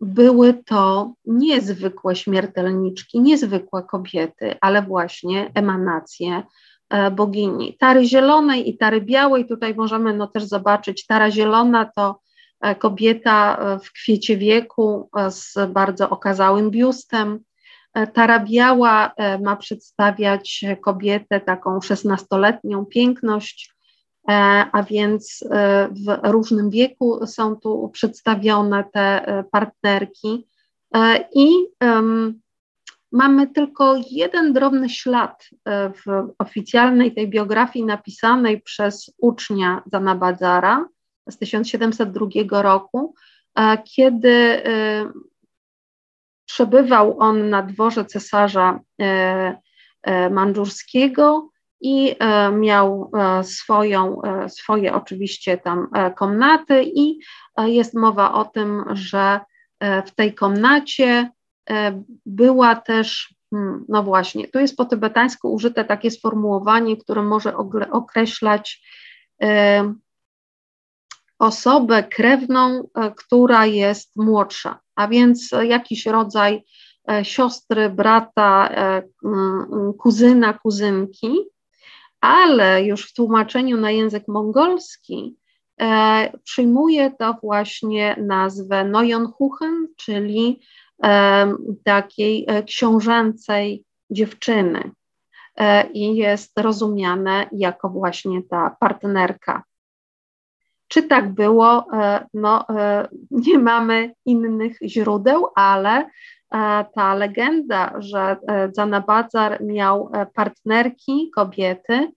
A: były to niezwykłe śmiertelniczki, niezwykłe kobiety, ale właśnie emanacje bogini. Tary zielonej i tary białej, tutaj możemy no też zobaczyć, tara zielona to E, kobieta e, w kwiecie wieku e, z bardzo okazałym biustem, Ta biała ma przedstawiać kobietę taką szesnastoletnią piękność, a więc w różnym wieku są tu przedstawione te partnerki. I mamy tylko jeden drobny ślad e, w oficjalnej tej biografii napisanej przez ucznia Zanabadzara z 1702 roku, e, kiedy e, przebywał on na dworze cesarza mandżurskiego i miał swoją, swoje oczywiście tam komnaty i jest mowa o tym, że w tej komnacie była też, hmm, no właśnie, tu jest po tybetańsku użyte takie sformułowanie, które może określać e, osobę krewną, e, która jest młodsza, a więc jakiś rodzaj siostry, brata, kuzyna, kuzynki, ale już w tłumaczeniu na język mongolski przyjmuje to właśnie nazwę Nojonhuchen, czyli takiej e, książęcej dziewczyny e, i jest rozumiane jako właśnie ta partnerka. Czy tak było? E, no, nie mamy innych źródeł, ale ta legenda, że Zanabazar miał partnerki, kobiety,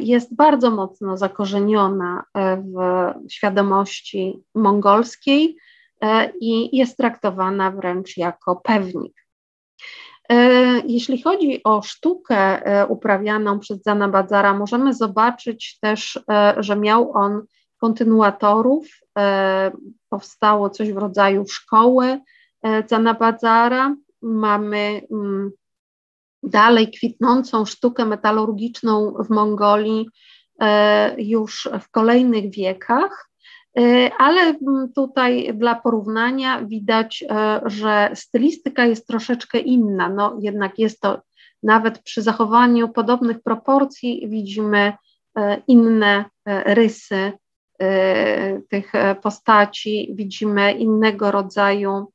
A: jest bardzo mocno zakorzeniona w świadomości mongolskiej i jest traktowana wręcz jako pewnik. E, jeśli chodzi o sztukę e, uprawianą przez Zana Badzara, możemy zobaczyć też, że miał on kontynuatorów. Powstało coś w rodzaju szkoły Zana Badzara. Mamy mm, dalej kwitnącą sztukę metalurgiczną w Mongolii już w kolejnych wiekach. E, ale mm, tutaj dla porównania widać, e, że stylistyka jest troszeczkę inna. No, jednak jest to nawet przy zachowaniu podobnych proporcji widzimy e, inne rysy tych postaci, widzimy innego rodzaju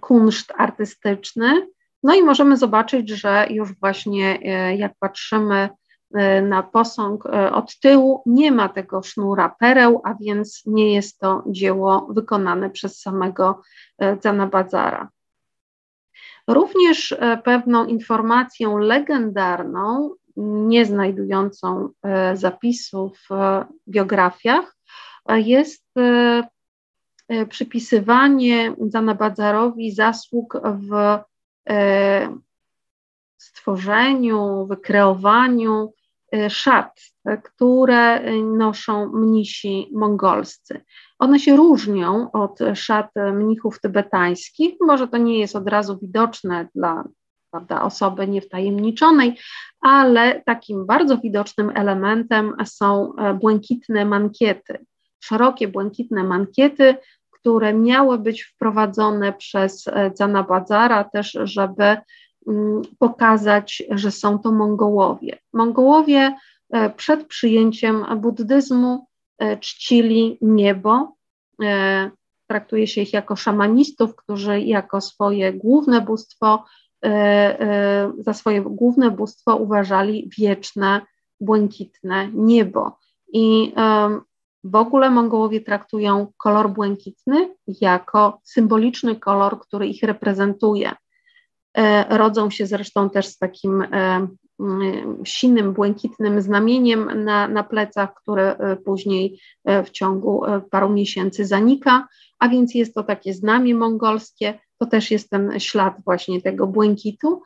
A: kunszt artystyczny. No i możemy zobaczyć, że już właśnie jak patrzymy E, na posąg e, od tyłu nie ma tego sznura pereł, a więc nie jest to dzieło wykonane przez samego Zanabazara. E, Również pewną informacją legendarną, nie znajdującą zapisu w biografiach, jest przypisywanie Zanabadzarowi zasług w stworzeniu, wykreowaniu Y, szat, które noszą mnisi mongolscy. One się różnią od szat mnichów tybetańskich. Może to nie jest od razu widoczne dla prawda, osoby niewtajemniczonej, ale takim bardzo widocznym elementem są e, błękitne mankiety, szerokie błękitne mankiety, które miały być wprowadzone przez Zanabadzara e, też, żeby pokazać, że są to Mongołowie. Mongołowie e, przed przyjęciem buddyzmu e, czcili niebo. E, traktuje się ich jako szamanistów, którzy jako swoje główne bóstwo, za swoje główne bóstwo uważali wieczne, błękitne niebo. I w ogóle Mongołowie traktują kolor błękitny jako symboliczny kolor, który ich reprezentuje. E, rodzą się zresztą też z takim e, sinym, błękitnym znamieniem na, na plecach, które e, później w ciągu paru miesięcy zanika, a więc jest to takie znamie mongolskie, to też jest ten ślad właśnie tego błękitu.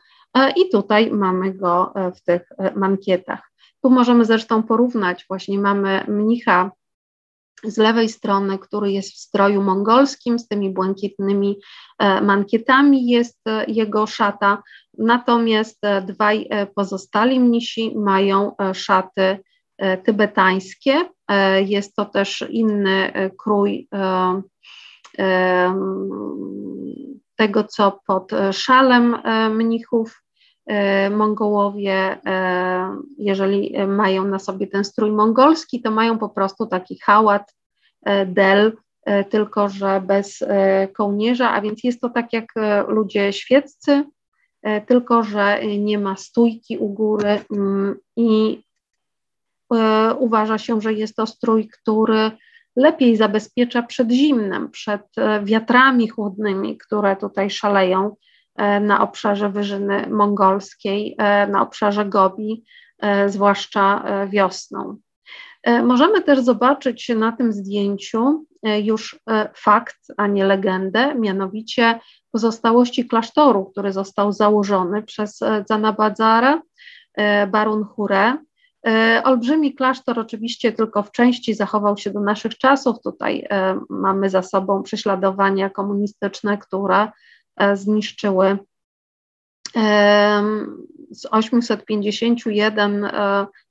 A: I tutaj mamy go w tych mankietach. Tu możemy zresztą porównać, właśnie mamy mnicha z lewej strony, który jest w stroju mongolskim z tymi błękitnymi e, mankietami, jest e, jego szata, natomiast e, dwaj pozostali mnisi mają szaty tybetańskie. Jest to też inny krój tego, co pod szalem mnichów. Mongołowie, jeżeli mają na sobie ten strój mongolski, to mają po prostu taki hałat E, del, e, tylko że bez e, kołnierza, a więc jest to tak jak ludzie świeccy, tylko że nie ma stójki u góry mm, i uważa się, że jest to strój, który lepiej zabezpiecza przed zimnem, przed wiatrami chłodnymi, które tutaj szaleją na obszarze Wyżyny Mongolskiej, na obszarze Gobi, zwłaszcza wiosną. E, możemy też zobaczyć na tym zdjęciu e, już e, fakt, a nie legendę, mianowicie pozostałości klasztoru, który został założony przez Zanabadzara, Barun Hure. Olbrzymi klasztor oczywiście tylko w części zachował się do naszych czasów. Tutaj mamy za sobą prześladowania komunistyczne, które zniszczyły z 851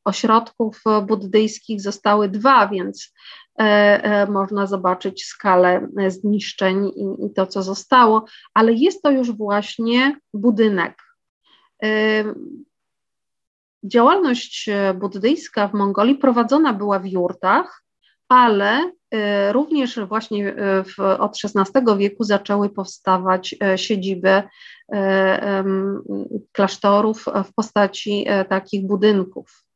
A: ośrodków buddyjskich zostały dwa, więc e, e, można zobaczyć skalę zniszczeń i, i to, co zostało, ale jest to już właśnie budynek. E, działalność buddyjska w Mongolii prowadzona była w jurtach, ale również właśnie w, od XVI wieku zaczęły powstawać siedziby klasztorów w postaci takich budynków.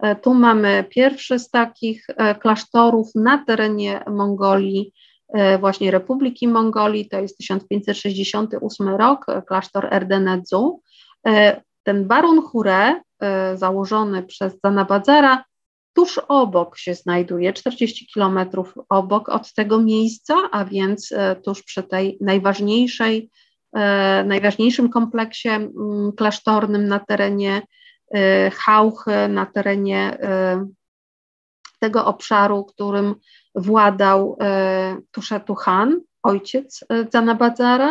A: E, tu mamy pierwszy z takich e, klasztorów na terenie Mongolii, e, właśnie Republiki Mongolii, to jest 1568 rok, klasztor Erdenedzu. Ten Barun Hure, założony przez Zanabadzara, tuż obok się znajduje, 40 kilometrów obok od tego miejsca, a więc tuż przy tej najważniejszej, najważniejszym kompleksie klasztornym na terenie Y, Hauchy na terenie tego obszaru, którym władał Tuszetu Han, ojciec Zanabadzara.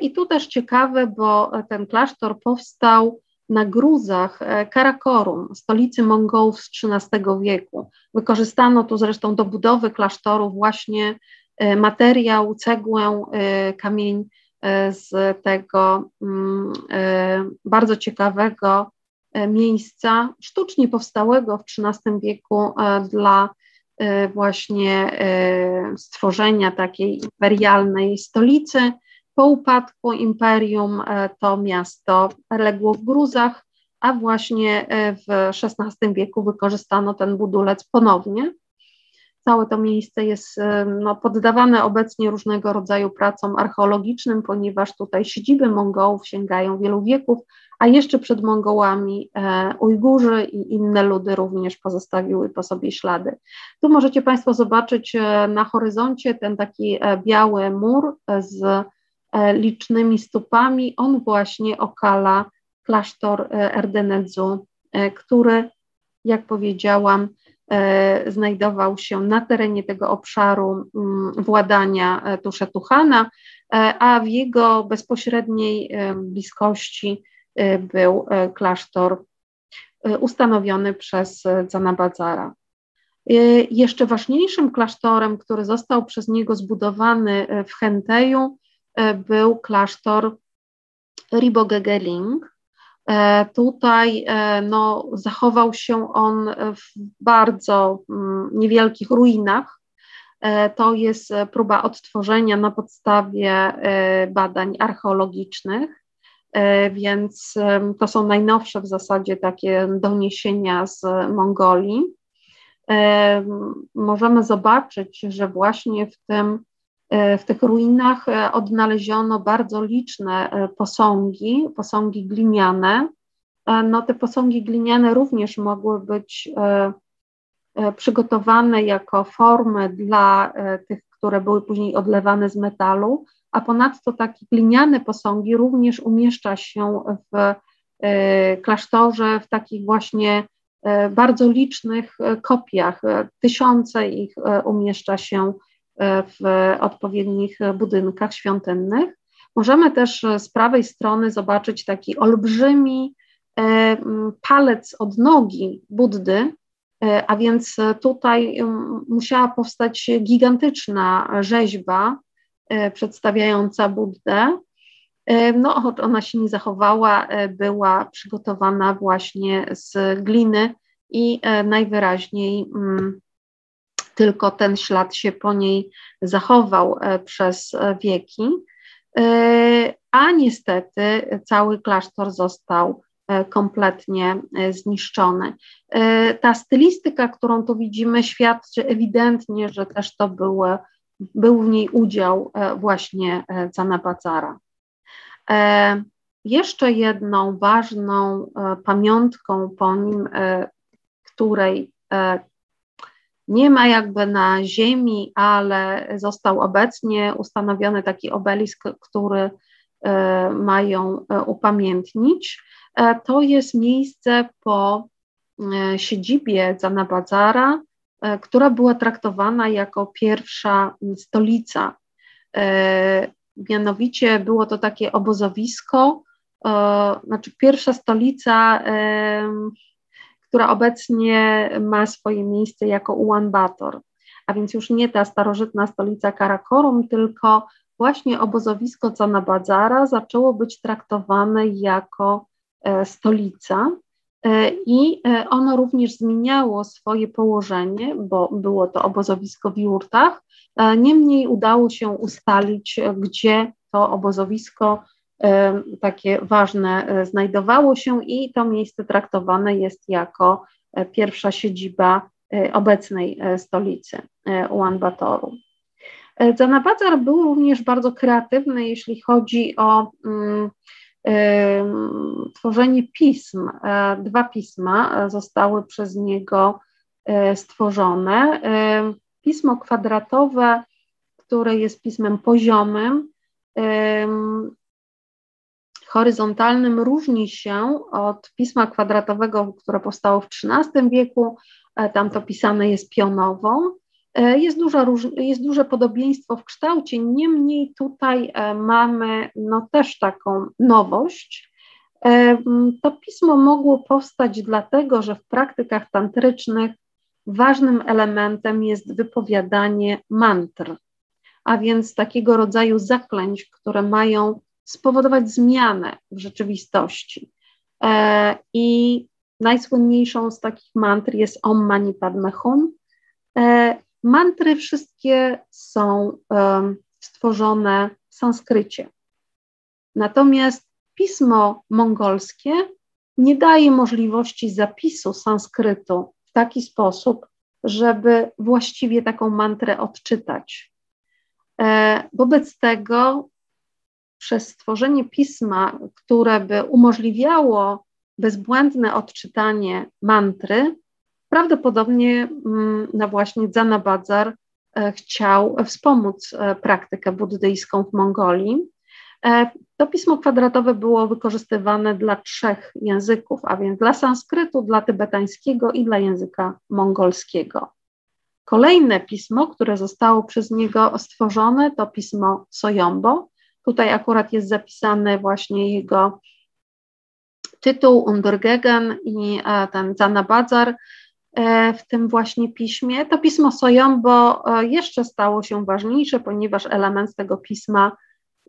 A: I tu też ciekawe, bo ten klasztor powstał na gruzach Karakorum, stolicy Mongołów z XIII wieku. Wykorzystano tu zresztą do budowy klasztoru właśnie materiał, cegłę, kamień z tego mm, bardzo ciekawego E, miejsca sztucznie powstałego w XIII wieku e, dla e, właśnie stworzenia takiej imperialnej stolicy. Po upadku imperium to miasto legło w gruzach, a właśnie w XVI wieku wykorzystano ten budulec ponownie. Całe to miejsce jest no, poddawane obecnie różnego rodzaju pracom archeologicznym, ponieważ tutaj siedziby Mongołów sięgają wielu wieków, a jeszcze przed Mongołami e, Ujgurzy i inne ludy również pozostawiły po sobie ślady. Tu możecie Państwo zobaczyć e, na horyzoncie ten taki e, biały mur z licznymi stupami. On właśnie okala klasztor Erdenedzu, który, jak powiedziałam, znajdował się na terenie tego obszaru mm, władania Tuszetuchana, a w jego bezpośredniej bliskości był klasztor ustanowiony przez Zanabadzara. Jeszcze ważniejszym klasztorem, który został przez niego zbudowany w Henteju, był klasztor Ribogegeling. Tutaj no, zachował się on w bardzo mm, niewielkich ruinach. To jest próba odtworzenia na podstawie badań archeologicznych. E, więc to są najnowsze w zasadzie takie doniesienia z Mongolii. Możemy zobaczyć, że właśnie w, tym, e, w tych ruinach e, odnaleziono bardzo liczne posągi, posągi gliniane. No, te posągi gliniane również mogły być przygotowane jako formy dla tych, które były później odlewane z metalu, a ponadto takie gliniane posągi również umieszcza się w e, klasztorze w takich właśnie e, bardzo licznych e, kopiach. Tysiące ich umieszcza się w odpowiednich budynkach świątynnych. Możemy też z prawej strony zobaczyć taki olbrzymi palec od nogi Buddy, a więc tutaj musiała powstać gigantyczna rzeźba, E, przedstawiająca Buddę. E, no, ona się nie zachowała, e, była przygotowana właśnie z gliny i najwyraźniej tylko ten ślad się po niej zachował przez wieki. a niestety cały klasztor został kompletnie zniszczony. Ta stylistyka, którą tu widzimy, świadczy ewidentnie, że też to były, był w niej udział właśnie Zanabadzara. Jeszcze jedną ważną pamiątką po nim, której nie ma jakby na ziemi, ale został obecnie ustanowiony taki obelisk, który e, mają e, upamiętnić. E, to jest miejsce po siedzibie Zanabadzara, która była traktowana jako pierwsza stolica. Mianowicie było to takie obozowisko, znaczy pierwsza stolica która obecnie ma swoje miejsce jako Ulan Bator, a więc już nie ta starożytna stolica Karakorum, tylko właśnie obozowisko Canabadzara zaczęło być traktowane jako e, stolica e, i e, ono również zmieniało swoje położenie, bo było to obozowisko w jurtach. Niemniej udało się ustalić, gdzie to obozowisko takie ważne e, znajdowało się i to miejsce traktowane jest jako e, pierwsza siedziba e, obecnej stolicy Ulaanbatoru. Zanabadzar był również bardzo kreatywny, jeśli chodzi o um, tworzenie pism. Dwa pisma zostały przez niego stworzone. Pismo kwadratowe, które jest pismem poziomym, horyzontalnym różni się od pisma kwadratowego, które powstało w XIII wieku. E, tam to pisane jest pionową. E, jest, duża, jest duże podobieństwo w kształcie, niemniej tutaj e, mamy no, też taką nowość. To pismo mogło powstać dlatego, że w praktykach tantrycznych ważnym elementem jest wypowiadanie mantr, a więc takiego rodzaju zaklęć, które mają spowodować zmianę w rzeczywistości. E, I najsłynniejszą z takich mantr jest Om Mani Padme Hum. E, mantry wszystkie są stworzone w sanskrycie. Natomiast pismo mongolskie nie daje możliwości zapisu sanskrytu w taki sposób, żeby właściwie taką mantrę odczytać. E, wobec tego przez stworzenie pisma, które by umożliwiało bezbłędne odczytanie mantry, prawdopodobnie mm, na właśnie Zanabadzar e, chciał wspomóc e, praktykę buddyjską w Mongolii. E, to pismo kwadratowe było wykorzystywane dla trzech języków, a więc dla sanskrytu, dla tybetańskiego i dla języka mongolskiego. Kolejne pismo, które zostało przez niego stworzone, to pismo Sojombo, Tutaj akurat jest zapisany właśnie jego tytuł Undergegen i e, ten Zanabadzar e, w tym właśnie piśmie. To pismo Sojombo e, jeszcze stało się ważniejsze, ponieważ element tego pisma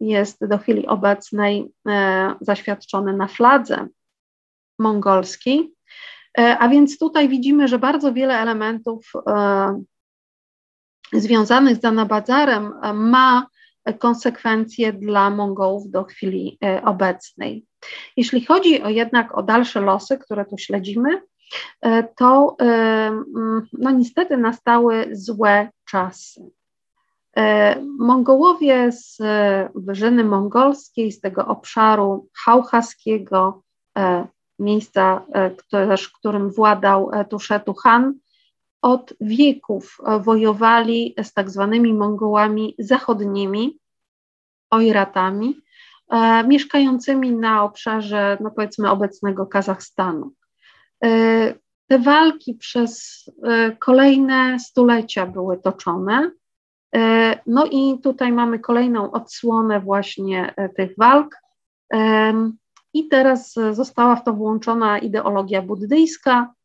A: jest do chwili obecnej zaświadczony na fladze mongolskiej. A więc tutaj widzimy, że bardzo wiele elementów związanych z Zanabadzarem ma konsekwencje dla Mongołów do chwili e, obecnej. Jeśli chodzi o jednak o dalsze losy, które tu śledzimy, e, to e, mm, no niestety nastały złe czasy. Mongołowie z wyżyny mongolskiej, z tego obszaru hałchaskiego, miejsca, też, którym władał Tuszetu Han, od wieków e, wojowali z tak zwanymi Mongołami zachodnimi, ojratami, e, mieszkającymi na obszarze, no powiedzmy, obecnego Kazachstanu. E, te walki przez e, kolejne stulecia były toczone. E, no i tutaj mamy kolejną odsłonę właśnie e, tych walk. I teraz została w to włączona ideologia buddyjska, E,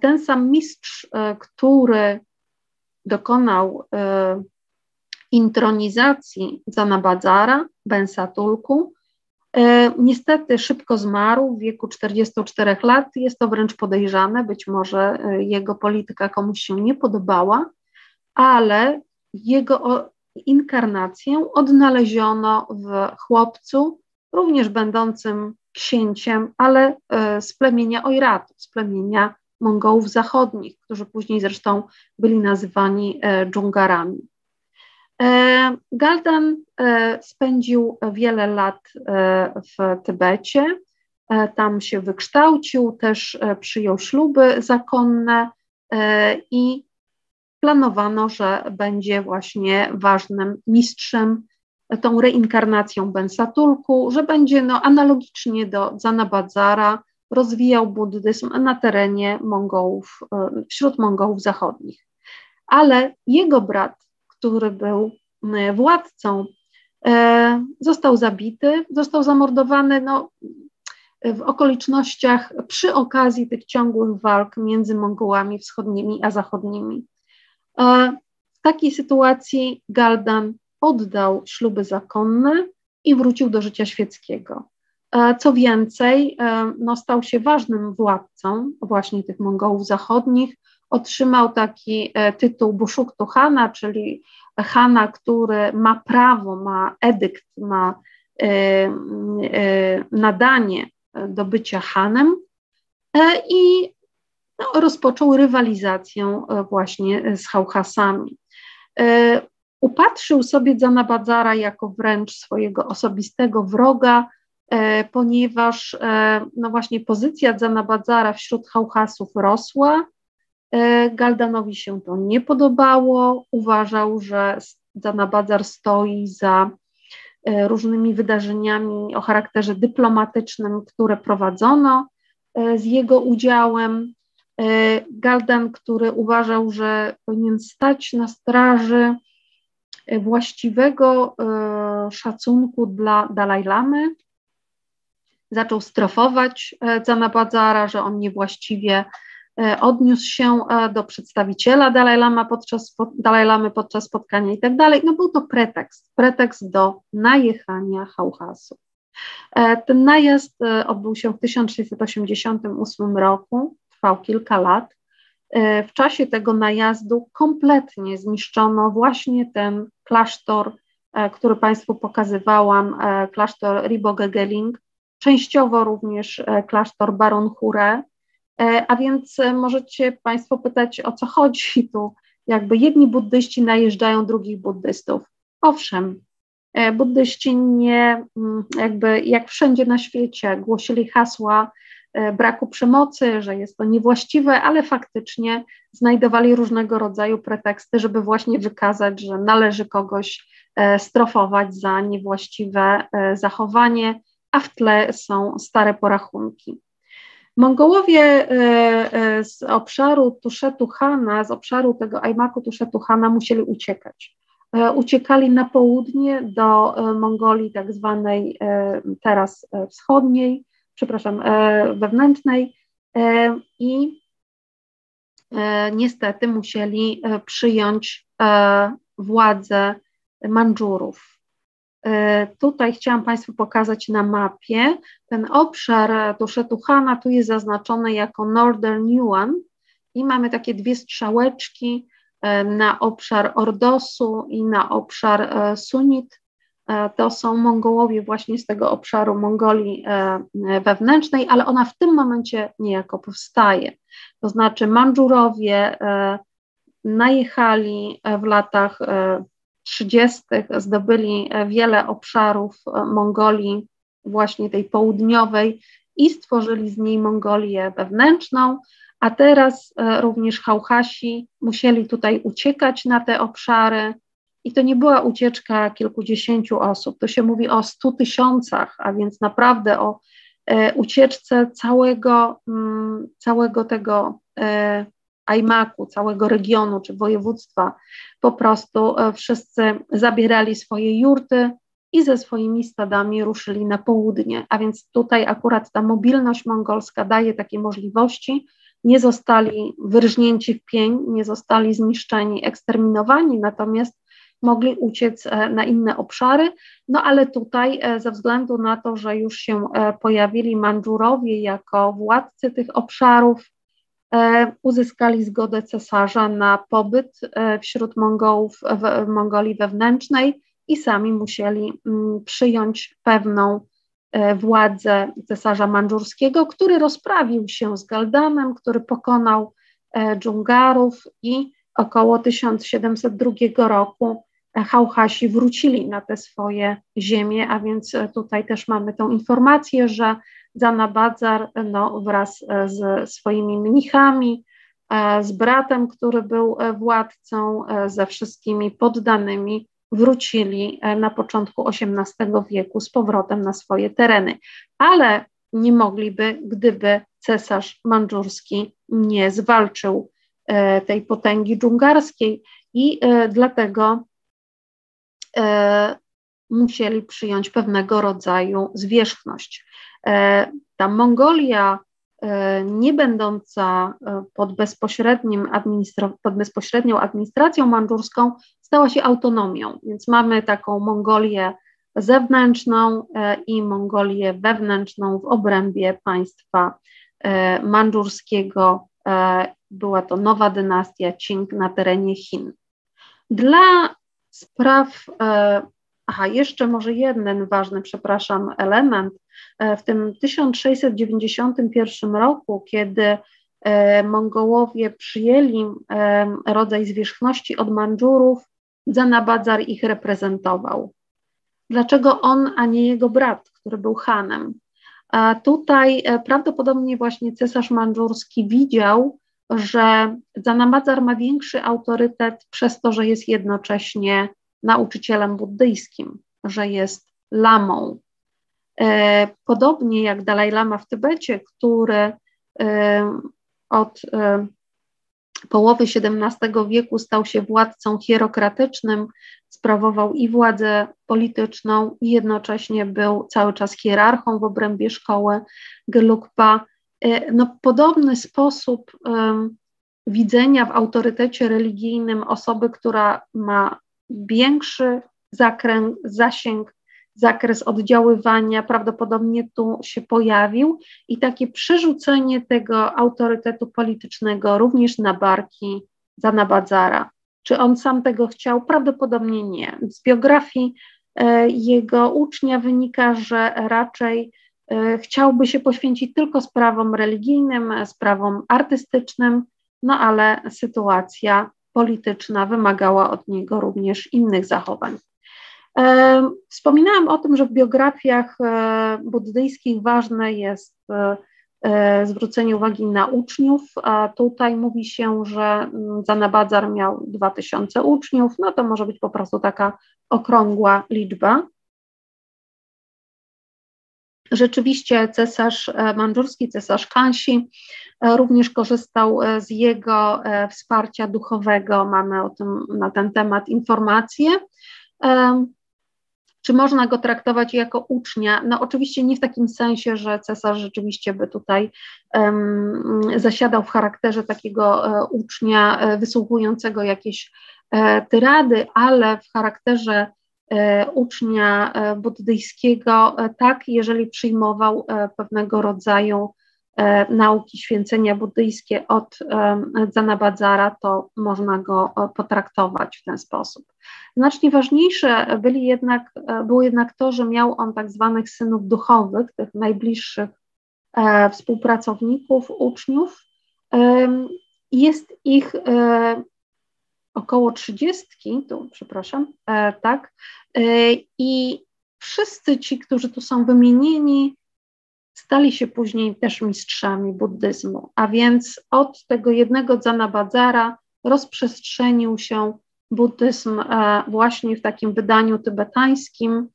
A: ten sam mistrz, e, który dokonał e, intronizacji Zanabadzara, Bensatulku, niestety szybko zmarł w wieku 44 lat. Jest to wręcz podejrzane, być może jego polityka komuś się nie podobała, ale jego inkarnację odnaleziono w chłopcu również będącym księciem, ale z plemienia Ojratu, z plemienia Mongołów Zachodnich, którzy później zresztą byli nazywani dżungarami. Galdan spędził wiele lat w Tybecie, tam się wykształcił, też przyjął śluby zakonne i planowano, że będzie właśnie ważnym mistrzem, tą reinkarnacją Bensatulku, że będzie no, analogicznie do Zanabadzara rozwijał buddyzm na terenie Mongołów, e, wśród Mongołów zachodnich. Ale jego brat, który był e, władcą, e, został zabity, został zamordowany no, w okolicznościach przy okazji tych ciągłych walk między Mongołami wschodnimi a zachodnimi. W takiej sytuacji Galdan oddał śluby zakonne i wrócił do życia świeckiego. Co więcej, no, stał się ważnym władcą właśnie tych Mongołów zachodnich. Otrzymał taki e, tytuł Bushuktu Hana, czyli Hana, który ma prawo, ma edykt, ma e, e, nadanie do bycia Hanem i no, rozpoczął rywalizację e, właśnie z Hałhasami. E, upatrzył sobie Zanabadzara jako wręcz swojego osobistego wroga, e, ponieważ no właśnie pozycja Zanabadzara wśród Hałhasów rosła. Galdanowi się to nie podobało, uważał, że Zanabadzar stoi za różnymi wydarzeniami o charakterze dyplomatycznym, które prowadzono z jego udziałem. E, Galdan, który uważał, że powinien stać na straży e, właściwego e, szacunku dla Dalaj Lamy, zaczął strofować Zanabadzara, że on niewłaściwie odniósł się do przedstawiciela Dalaj, Lama podczas, Dalaj Lamy podczas spotkania i tak dalej. No był to pretekst, pretekst do najechania Hałhasu. Ten najazd odbył się w 1688 roku trwał kilka lat. E, w czasie tego najazdu kompletnie zniszczono właśnie ten klasztor, e, który Państwu pokazywałam, e, klasztor Ribogegeling, częściowo również klasztor Baron Hure. A więc możecie Państwo pytać, o co chodzi [LAUGHS] tu. Jakby jedni buddyści najeżdżają drugich buddystów. Owszem, buddyści nie, mm, jakby jak wszędzie na świecie, głosili hasła E, braku przemocy, że jest to niewłaściwe, ale faktycznie znajdowali różnego rodzaju preteksty, żeby właśnie wykazać, że należy kogoś e, strofować za niewłaściwe e, zachowanie, a w tle są stare porachunki. Mongołowie z obszaru Tuszetu Hana, z obszaru tego Ajmaku Tuszetu Hana musieli uciekać. Uciekali na południe do Mongolii tak zwanej teraz wschodniej, przepraszam, e, wewnętrznej e, i e, niestety musieli przyjąć władzę Mandżurów. Tutaj chciałam Państwu pokazać na mapie ten obszar Tuszetuchana, tu jest zaznaczony jako Northern Yuan i mamy takie dwie strzałeczki na obszar Ordosu i na obszar Sunit E, to są Mongołowie właśnie z tego obszaru Mongolii e, wewnętrznej, ale ona w tym momencie niejako powstaje. To znaczy Mandżurowie e, najechali w latach 30., zdobyli wiele obszarów Mongolii, właśnie tej południowej, i stworzyli z niej Mongolię wewnętrzną, a teraz również Hałhasi musieli tutaj uciekać na te obszary, i to nie była ucieczka kilkudziesięciu osób, to się mówi o stu tysiącach, a więc naprawdę o e, ucieczce całego, mm, całego tego e, Ajmaku, całego regionu czy województwa. Po prostu e, wszyscy zabierali swoje jurty i ze swoimi stadami ruszyli na południe. A więc tutaj akurat ta mobilność mongolska daje takie możliwości. Nie zostali wyrżnięci w pień, nie zostali zniszczeni, eksterminowani, natomiast mogli uciec e, na inne obszary, no ale tutaj e, ze względu na to, że już się pojawili Mandżurowie jako władcy tych obszarów, uzyskali zgodę cesarza na pobyt wśród Mongołów w Mongolii wewnętrznej i sami musieli mm, przyjąć pewną władzę cesarza mandżurskiego, który rozprawił się z Galdanem, który pokonał Dżungarów i około 1702 roku Hałhasi wrócili na te swoje ziemie, a więc tutaj też mamy tą informację, że Zanabadzar no, wraz z swoimi mnichami, z bratem, który był władcą, ze wszystkimi poddanymi wrócili na początku XVIII wieku z powrotem na swoje tereny, ale nie mogliby, gdyby cesarz mandżurski nie zwalczył e, tej potęgi dżungarskiej i e, dlatego e, musieli przyjąć pewnego rodzaju zwierzchność. Ta Mongolia, nie będąca pod, bezpośrednim administra- pod bezpośrednią administracją mandżurską, stała się autonomią, więc mamy taką Mongolię zewnętrzną i Mongolię wewnętrzną w obrębie państwa E, mandżurskiego. E, była to nowa dynastia Qing na terenie Chin. Dla spraw, e, aha, jeszcze może jeden ważny, przepraszam, element. W tym 1691 roku, kiedy Mongołowie przyjęli rodzaj zwierzchności od Mandżurów, Zanabadzar ich reprezentował. Dlaczego on, a nie jego brat, który był Hanem? A tutaj e, prawdopodobnie właśnie cesarz mandżurski widział, że Zanamadzar ma większy autorytet przez to, że jest jednocześnie nauczycielem buddyjskim, że jest lamą. E, podobnie jak Dalaj Lama w Tybecie, który e, od połowy XVII wieku stał się władcą hierokratycznym, sprawował i władzę polityczną, i jednocześnie był cały czas hierarchą w obrębie szkoły Gelugpa. E, no, podobny sposób um, widzenia w autorytecie religijnym osoby, która ma większy zakręt, zasięg, zakres oddziaływania prawdopodobnie tu się pojawił i takie przerzucenie tego autorytetu politycznego również na barki Zanabadzara. Czy on sam tego chciał? Prawdopodobnie nie. Z biografii e, jego ucznia wynika, że raczej e, chciałby się poświęcić tylko sprawom religijnym, sprawom artystycznym, no ale sytuacja polityczna wymagała od niego również innych zachowań. E, wspominałam o tym, że w biografiach buddyjskich ważne jest E, zwrócenie uwagi na uczniów, a tutaj mówi się, że mm, Zanabadzar miał 2000 uczniów, no to może być po prostu taka okrągła liczba. Rzeczywiście cesarz e, mandżurski, cesarz Kansi e, również korzystał z jego wsparcia duchowego. Mamy o tym, na ten temat informacje. Czy można go traktować jako ucznia? No oczywiście nie w takim sensie, że cesarz rzeczywiście by tutaj um, zasiadał w charakterze takiego e, ucznia e, wysłuchującego jakieś e, tyrady, ale w charakterze e, ucznia e, buddyjskiego, e, tak, jeżeli przyjmował pewnego rodzaju E, nauki święcenia buddyjskie od Zanabadzara, to można go e, potraktować w ten sposób. Znacznie ważniejsze byli jednak, e, było jednak to, że miał on tak zwanych synów duchowych, tych najbliższych współpracowników, uczniów. Jest ich około trzydziestki, tu przepraszam, tak, i wszyscy ci, którzy tu są wymienieni, stali się później też mistrzami buddyzmu, a więc od tego jednego Zanabadzara rozprzestrzenił się buddyzm e, właśnie w takim wydaniu tybetańskim.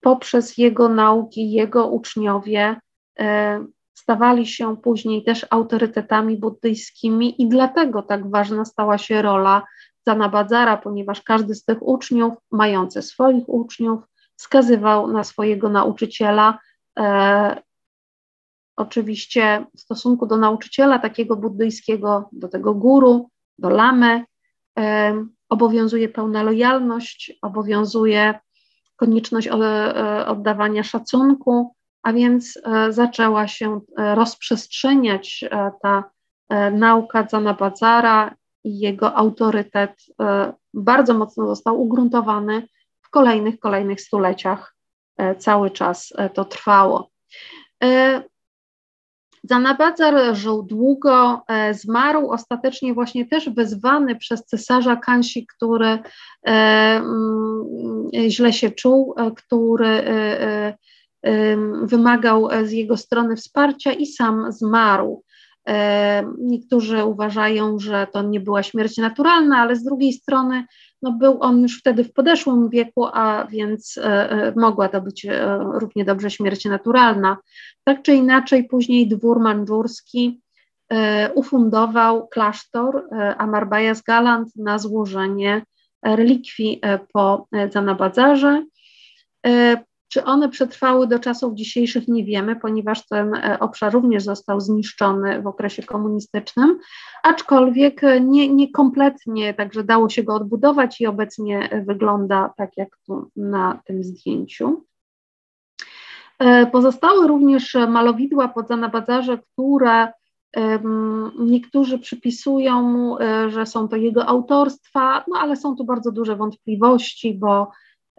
A: Poprzez jego nauki, jego uczniowie e, stawali się później też autorytetami buddyjskimi i dlatego tak ważna stała się rola Zanabadzara, ponieważ każdy z tych uczniów, mający swoich uczniów, wskazywał na swojego nauczyciela, e, oczywiście w stosunku do nauczyciela takiego buddyjskiego, do tego guru, do lamy, e, obowiązuje pełna lojalność, obowiązuje konieczność e, oddawania szacunku, a więc e, zaczęła się rozprzestrzeniać ta nauka Zanabadzara i jego autorytet bardzo mocno został ugruntowany w kolejnych, kolejnych stuleciach cały czas to trwało. Zanabadzar żył długo, zmarł ostatecznie właśnie też wezwany przez cesarza Kansi, który źle się czuł, który wymagał z jego strony wsparcia i sam zmarł. Niektórzy uważają, że to nie była śmierć naturalna, ale z drugiej strony no był on już wtedy w podeszłym wieku, a więc e, e, mogła to być e, równie dobrze śmierć naturalna. Tak czy inaczej, później dwór mandżurski ufundował klasztor Amarbajas Galant na złożenie relikwii po Zanabadzarze. Czy one przetrwały do czasów dzisiejszych, nie wiemy, ponieważ ten e, obszar również został zniszczony w okresie komunistycznym, aczkolwiek nie, nie kompletnie, także dało się go odbudować i obecnie wygląda tak jak tu na tym zdjęciu. E, pozostały również malowidła pod Zanabadzarze, które Niektórzy przypisują mu, e, że są to jego autorstwa, no ale są tu bardzo duże wątpliwości, bo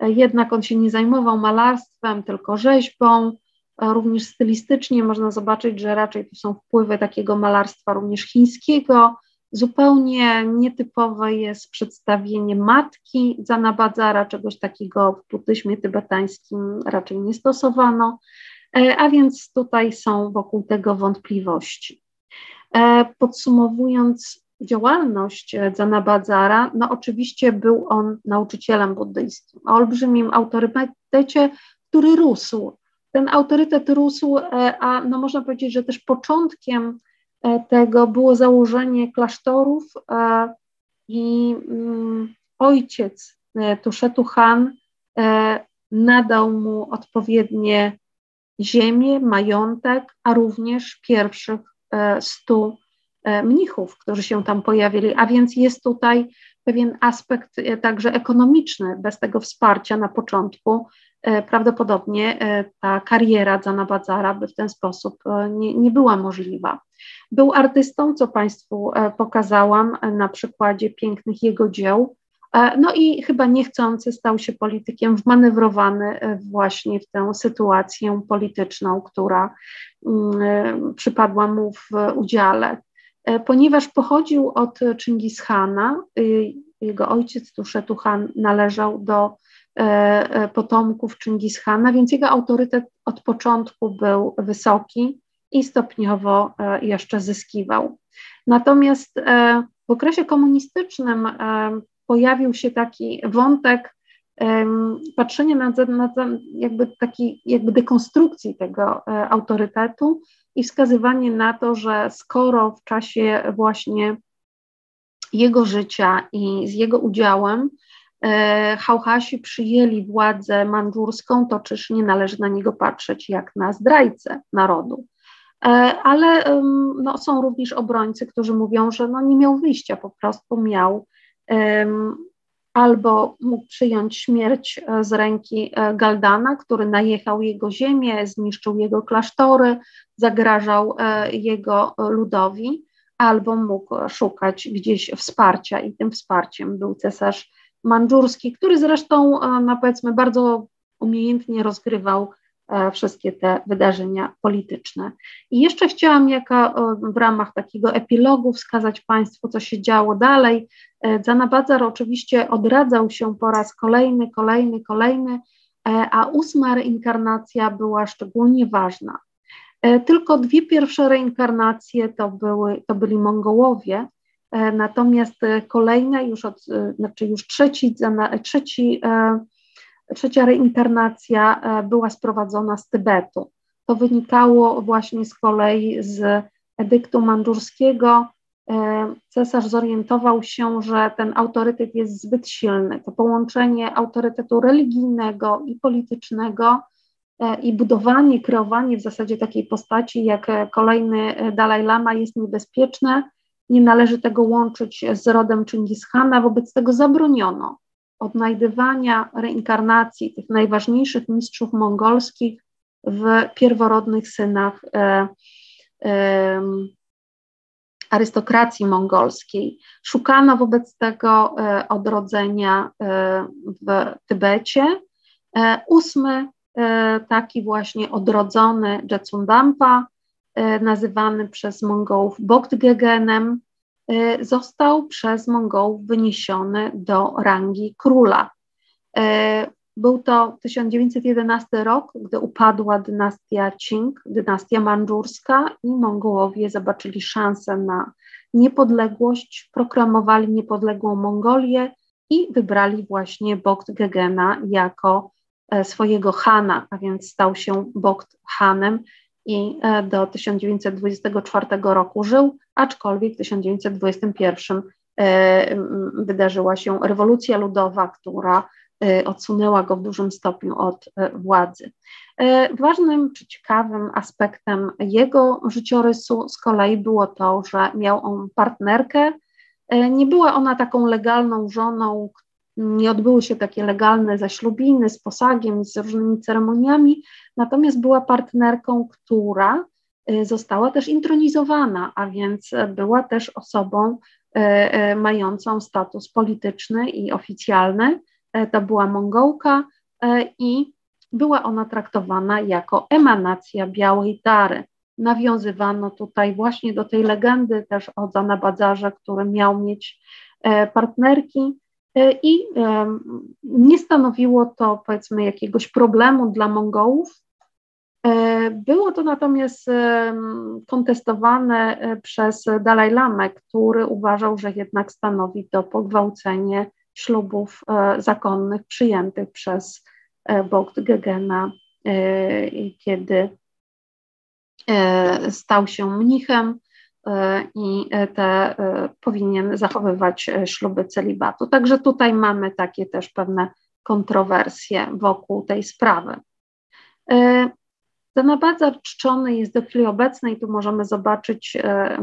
A: jednak on się nie zajmował malarstwem, tylko rzeźbą. Również stylistycznie można zobaczyć, że raczej to są wpływy takiego malarstwa również chińskiego. Zupełnie nietypowe jest przedstawienie matki Zanabadzara, czegoś takiego w buddyzmie tybetańskim raczej nie stosowano, e, a więc tutaj są wokół tego wątpliwości. E, podsumowując, działalność Zanabadzara, no oczywiście był on nauczycielem buddyjskim, o olbrzymim autorytecie, który rósł. Ten autorytet rósł, e, a no można powiedzieć, że też początkiem e, tego było założenie klasztorów e, i mm, ojciec Tuszetu Han nadał mu odpowiednie ziemię, majątek, a również pierwszych stu E, mnichów, którzy się tam pojawili, a więc jest tutaj pewien aspekt e, także ekonomiczny. Bez tego wsparcia na początku e, prawdopodobnie ta kariera Zana Bazara by w ten sposób nie, nie była możliwa. Był artystą, co Państwu pokazałam na przykładzie pięknych jego dzieł. No i chyba niechcący stał się politykiem, wmanewrowany właśnie w tę sytuację polityczną, która mm, przypadła mu w udziale. E, ponieważ pochodził od Chingishana, y, jego ojciec Tuszetu Han należał do e, e, potomków Chingishana, więc jego autorytet od początku był wysoki i stopniowo jeszcze zyskiwał. Natomiast w okresie komunistycznym pojawił się taki wątek patrzenia na, na jakby taki, jakby dekonstrukcji tego autorytetu i wskazywanie na to, że skoro w czasie właśnie jego życia i z jego udziałem e, Hałhasi przyjęli władzę mandżurską, to czyż nie należy na niego patrzeć jak na zdrajcę narodu. E, ale no, są również obrońcy, którzy mówią, że no, nie miał wyjścia, po prostu miał albo mógł przyjąć śmierć e, z ręki e, Galdana, który najechał jego ziemię, zniszczył jego klasztory, zagrażał e, jego ludowi, albo mógł szukać gdzieś wsparcia i tym wsparciem był cesarz mandżurski, który zresztą, no powiedzmy, bardzo umiejętnie rozgrywał wszystkie te wydarzenia polityczne. I jeszcze chciałam jako w ramach takiego epilogu wskazać Państwu, co się działo dalej. Zanabadzar oczywiście odradzał się po raz kolejny, kolejny, kolejny, a ósma reinkarnacja była szczególnie ważna. Tylko dwie pierwsze reinkarnacje to, były, to byli Mongołowie, natomiast kolejne już od, znaczy już trzeci, trzeci trzecia reinkarnacja e, była sprowadzona z Tybetu. To wynikało właśnie z kolei z edyktu mandżurskiego. E, cesarz zorientował się, że ten autorytet jest zbyt silny. To połączenie autorytetu religijnego i politycznego e, i budowanie, kreowanie w zasadzie takiej postaci jak kolejny Dalaj Lama jest niebezpieczne. Nie należy tego łączyć z rodem Chingishana, wobec tego zabroniono odnajdywania reinkarnacji tych najważniejszych mistrzów mongolskich w pierworodnych synach e, e, arystokracji mongolskiej. Szukano wobec tego e, odrodzenia e, w Tybecie. E, ósmy taki właśnie odrodzony Jetsundampa, nazywany przez Mongołów Bogdgegenem, został przez Mongołów wyniesiony do rangi króla. Był to 1911 rok, gdy upadła dynastia Qing, dynastia mandżurska i Mongołowie zobaczyli szansę na niepodległość, proklamowali niepodległą Mongolię i wybrali właśnie Bogd Gegena jako e, swojego Hana, a więc stał się Bogd Hanem i e, do 1924 roku żył, aczkolwiek w 1921 e, wydarzyła się rewolucja ludowa, która odsunęła go w dużym stopniu od y, władzy. Y, ważnym czy ciekawym aspektem jego życiorysu z kolei było to, że miał on partnerkę. Nie była ona taką legalną żoną, nie odbyły się takie legalne zaślubiny z posagiem, z różnymi ceremoniami, natomiast była partnerką, która została też intronizowana, a więc była też osobą mającą status polityczny i oficjalny. E, to była Mongołka e, i była ona traktowana jako emanacja białej dary. Nawiązywano tutaj właśnie do tej legendy też o Zanabadzarze, który miał mieć e, partnerki i nie stanowiło to powiedzmy jakiegoś problemu dla Mongołów. Było to natomiast kontestowane przez Dalaj Lamę, który uważał, że jednak stanowi to pogwałcenie ślubów e, zakonnych przyjętych przez e, Bogt Gegena, e, kiedy stał się mnichem i te powinien zachowywać śluby celibatu. Także tutaj mamy takie też pewne kontrowersje wokół tej sprawy. Bardzo czczony jest do chwili obecnej. Tu możemy zobaczyć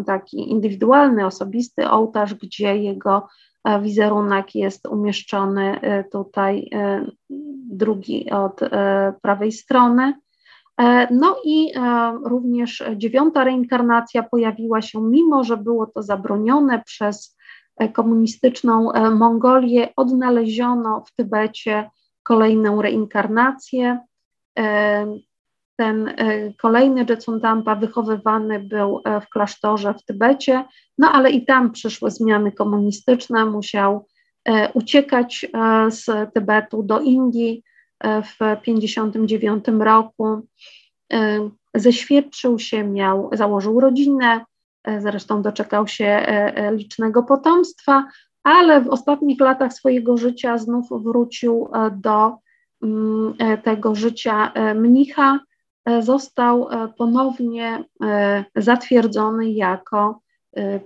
A: taki indywidualny, osobisty ołtarz, gdzie jego wizerunek jest umieszczony e, tutaj, e, drugi od e, prawej strony. No i również dziewiąta reinkarnacja pojawiła się, mimo że było to zabronione przez komunistyczną Mongolię, odnaleziono w Tybecie kolejną reinkarnację. Ten e, kolejny Jetsuntampa wychowywany był e, w klasztorze w Tybecie, no ale i tam przyszły zmiany komunistyczne, musiał e, uciekać z Tybetu do Indii w 1959 roku. Zeświadczył się, miał, założył rodzinę, zresztą doczekał się licznego potomstwa, ale w ostatnich latach swojego życia znów wrócił do mm, tego życia mnicha E, został e, ponownie e, zatwierdzony jako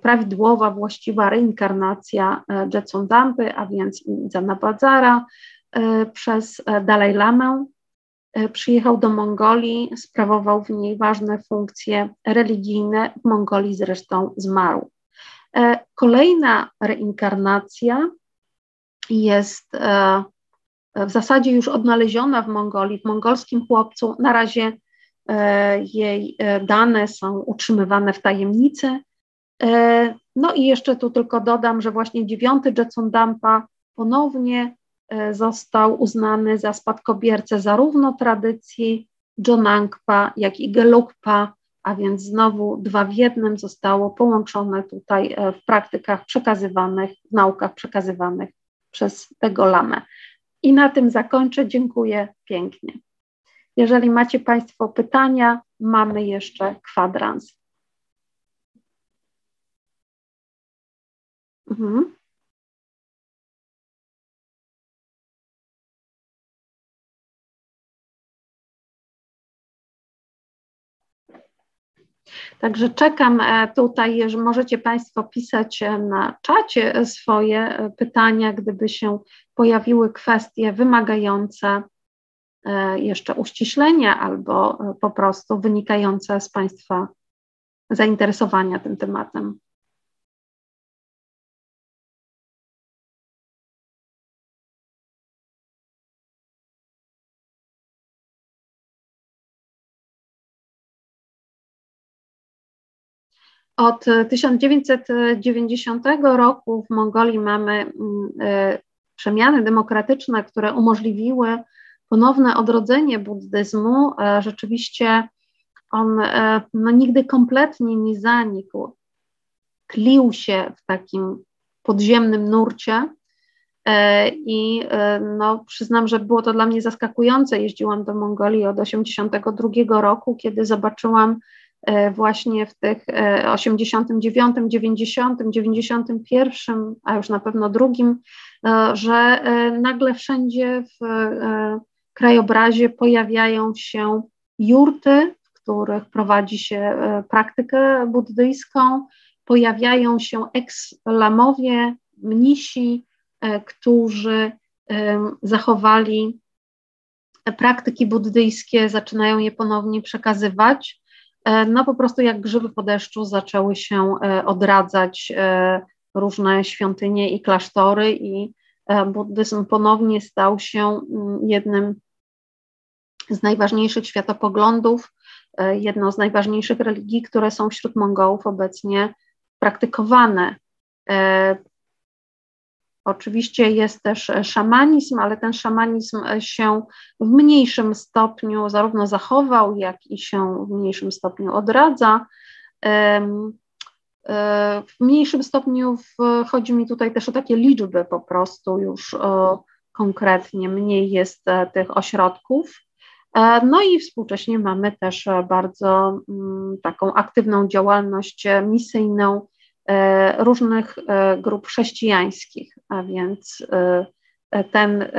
A: prawidłowa, właściwa reinkarnacja Jetson Dampy, a więc Zanabadzara przez Dalaj Lamę. Przyjechał do Mongolii, sprawował w niej ważne funkcje religijne, w Mongolii zresztą zmarł. Kolejna reinkarnacja jest w zasadzie już odnaleziona w Mongolii, w mongolskim chłopcu. Na razie E, jej e, dane są utrzymywane w tajemnicy. E, no i jeszcze tu tylko dodam, że właśnie dziewiąty Jetson Dampa ponownie został uznany za spadkobiercę zarówno tradycji Jonangpa, jak i Gelugpa, a więc znowu dwa w jednym zostało połączone tutaj w praktykach przekazywanych, w naukach przekazywanych przez tego lamę. I na tym zakończę. Dziękuję pięknie. Jeżeli macie Państwo pytania, mamy jeszcze kwadrans. Mhm. Także czekam e, tutaj, że możecie Państwo pisać e, na czacie swoje e, pytania, gdyby się pojawiły kwestie wymagające jeszcze uściślenia albo e, po prostu wynikające z Państwa zainteresowania tym tematem. Od 1990 roku w Mongolii mamy mm, e, przemiany demokratyczne, które umożliwiły ponowne odrodzenie buddyzmu. Rzeczywiście on no, nigdy kompletnie nie zanikł, tlił się w takim podziemnym nurcie. I no, przyznam, że było to dla mnie zaskakujące. Jeździłam do Mongolii od 1982 roku, kiedy zobaczyłam E, właśnie w tych 89, 90, 91, a już na pewno drugim, e, że e, nagle wszędzie w krajobrazie pojawiają się jurty, w których prowadzi się praktykę buddyjską, pojawiają się eks-lamowie, mnisi, którzy zachowali praktyki buddyjskie, zaczynają je ponownie przekazywać. E, no po prostu jak grzyby po deszczu zaczęły się e, odradzać e, różne świątynie i klasztory i buddyzm ponownie stał się mm, jednym z najważniejszych światopoglądów, jedną z najważniejszych religii, które są wśród Mongołów obecnie praktykowane. Oczywiście jest też szamanizm, ale ten szamanizm się w mniejszym stopniu zarówno zachował, jak i się w mniejszym stopniu odradza. E, w mniejszym stopniu chodzi mi tutaj też o takie liczby po prostu już konkretnie, mniej jest e, tych ośrodków. E, no i współcześnie mamy też bardzo mm, taką aktywną działalność misyjną E, różnych e, grup chrześcijańskich, a więc e, ten,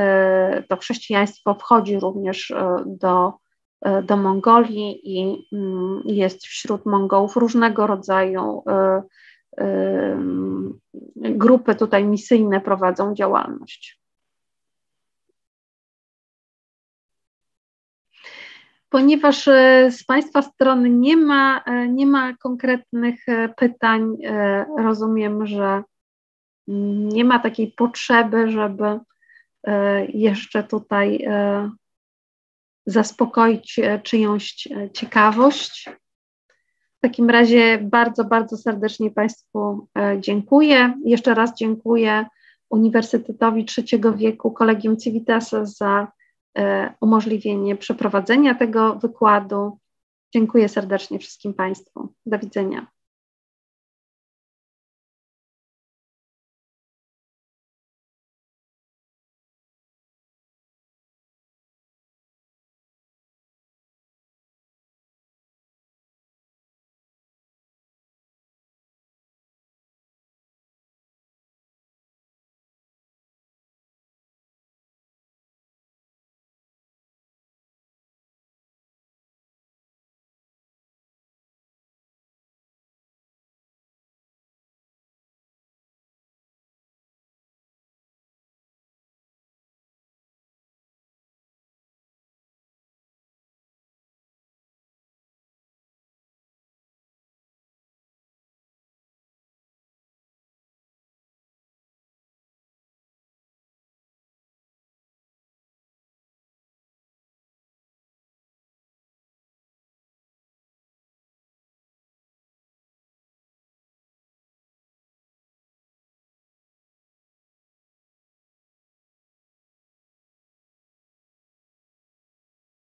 A: to chrześcijaństwo wchodzi również do, do Mongolii i mm, jest wśród Mongołów różnego rodzaju grupy tutaj misyjne prowadzą działalność. ponieważ e, z Państwa strony nie ma, e, nie ma konkretnych e, pytań, rozumiem, że nie ma takiej potrzeby, żeby jeszcze tutaj zaspokoić czyjąś ciekawość. W takim razie bardzo, bardzo serdecznie Państwu dziękuję. Jeszcze raz dziękuję Uniwersytetowi Trzeciego Wieku, Kolegium Civitas za E, umożliwienie przeprowadzenia tego wykładu. Dziękuję serdecznie wszystkim Państwu. Do widzenia.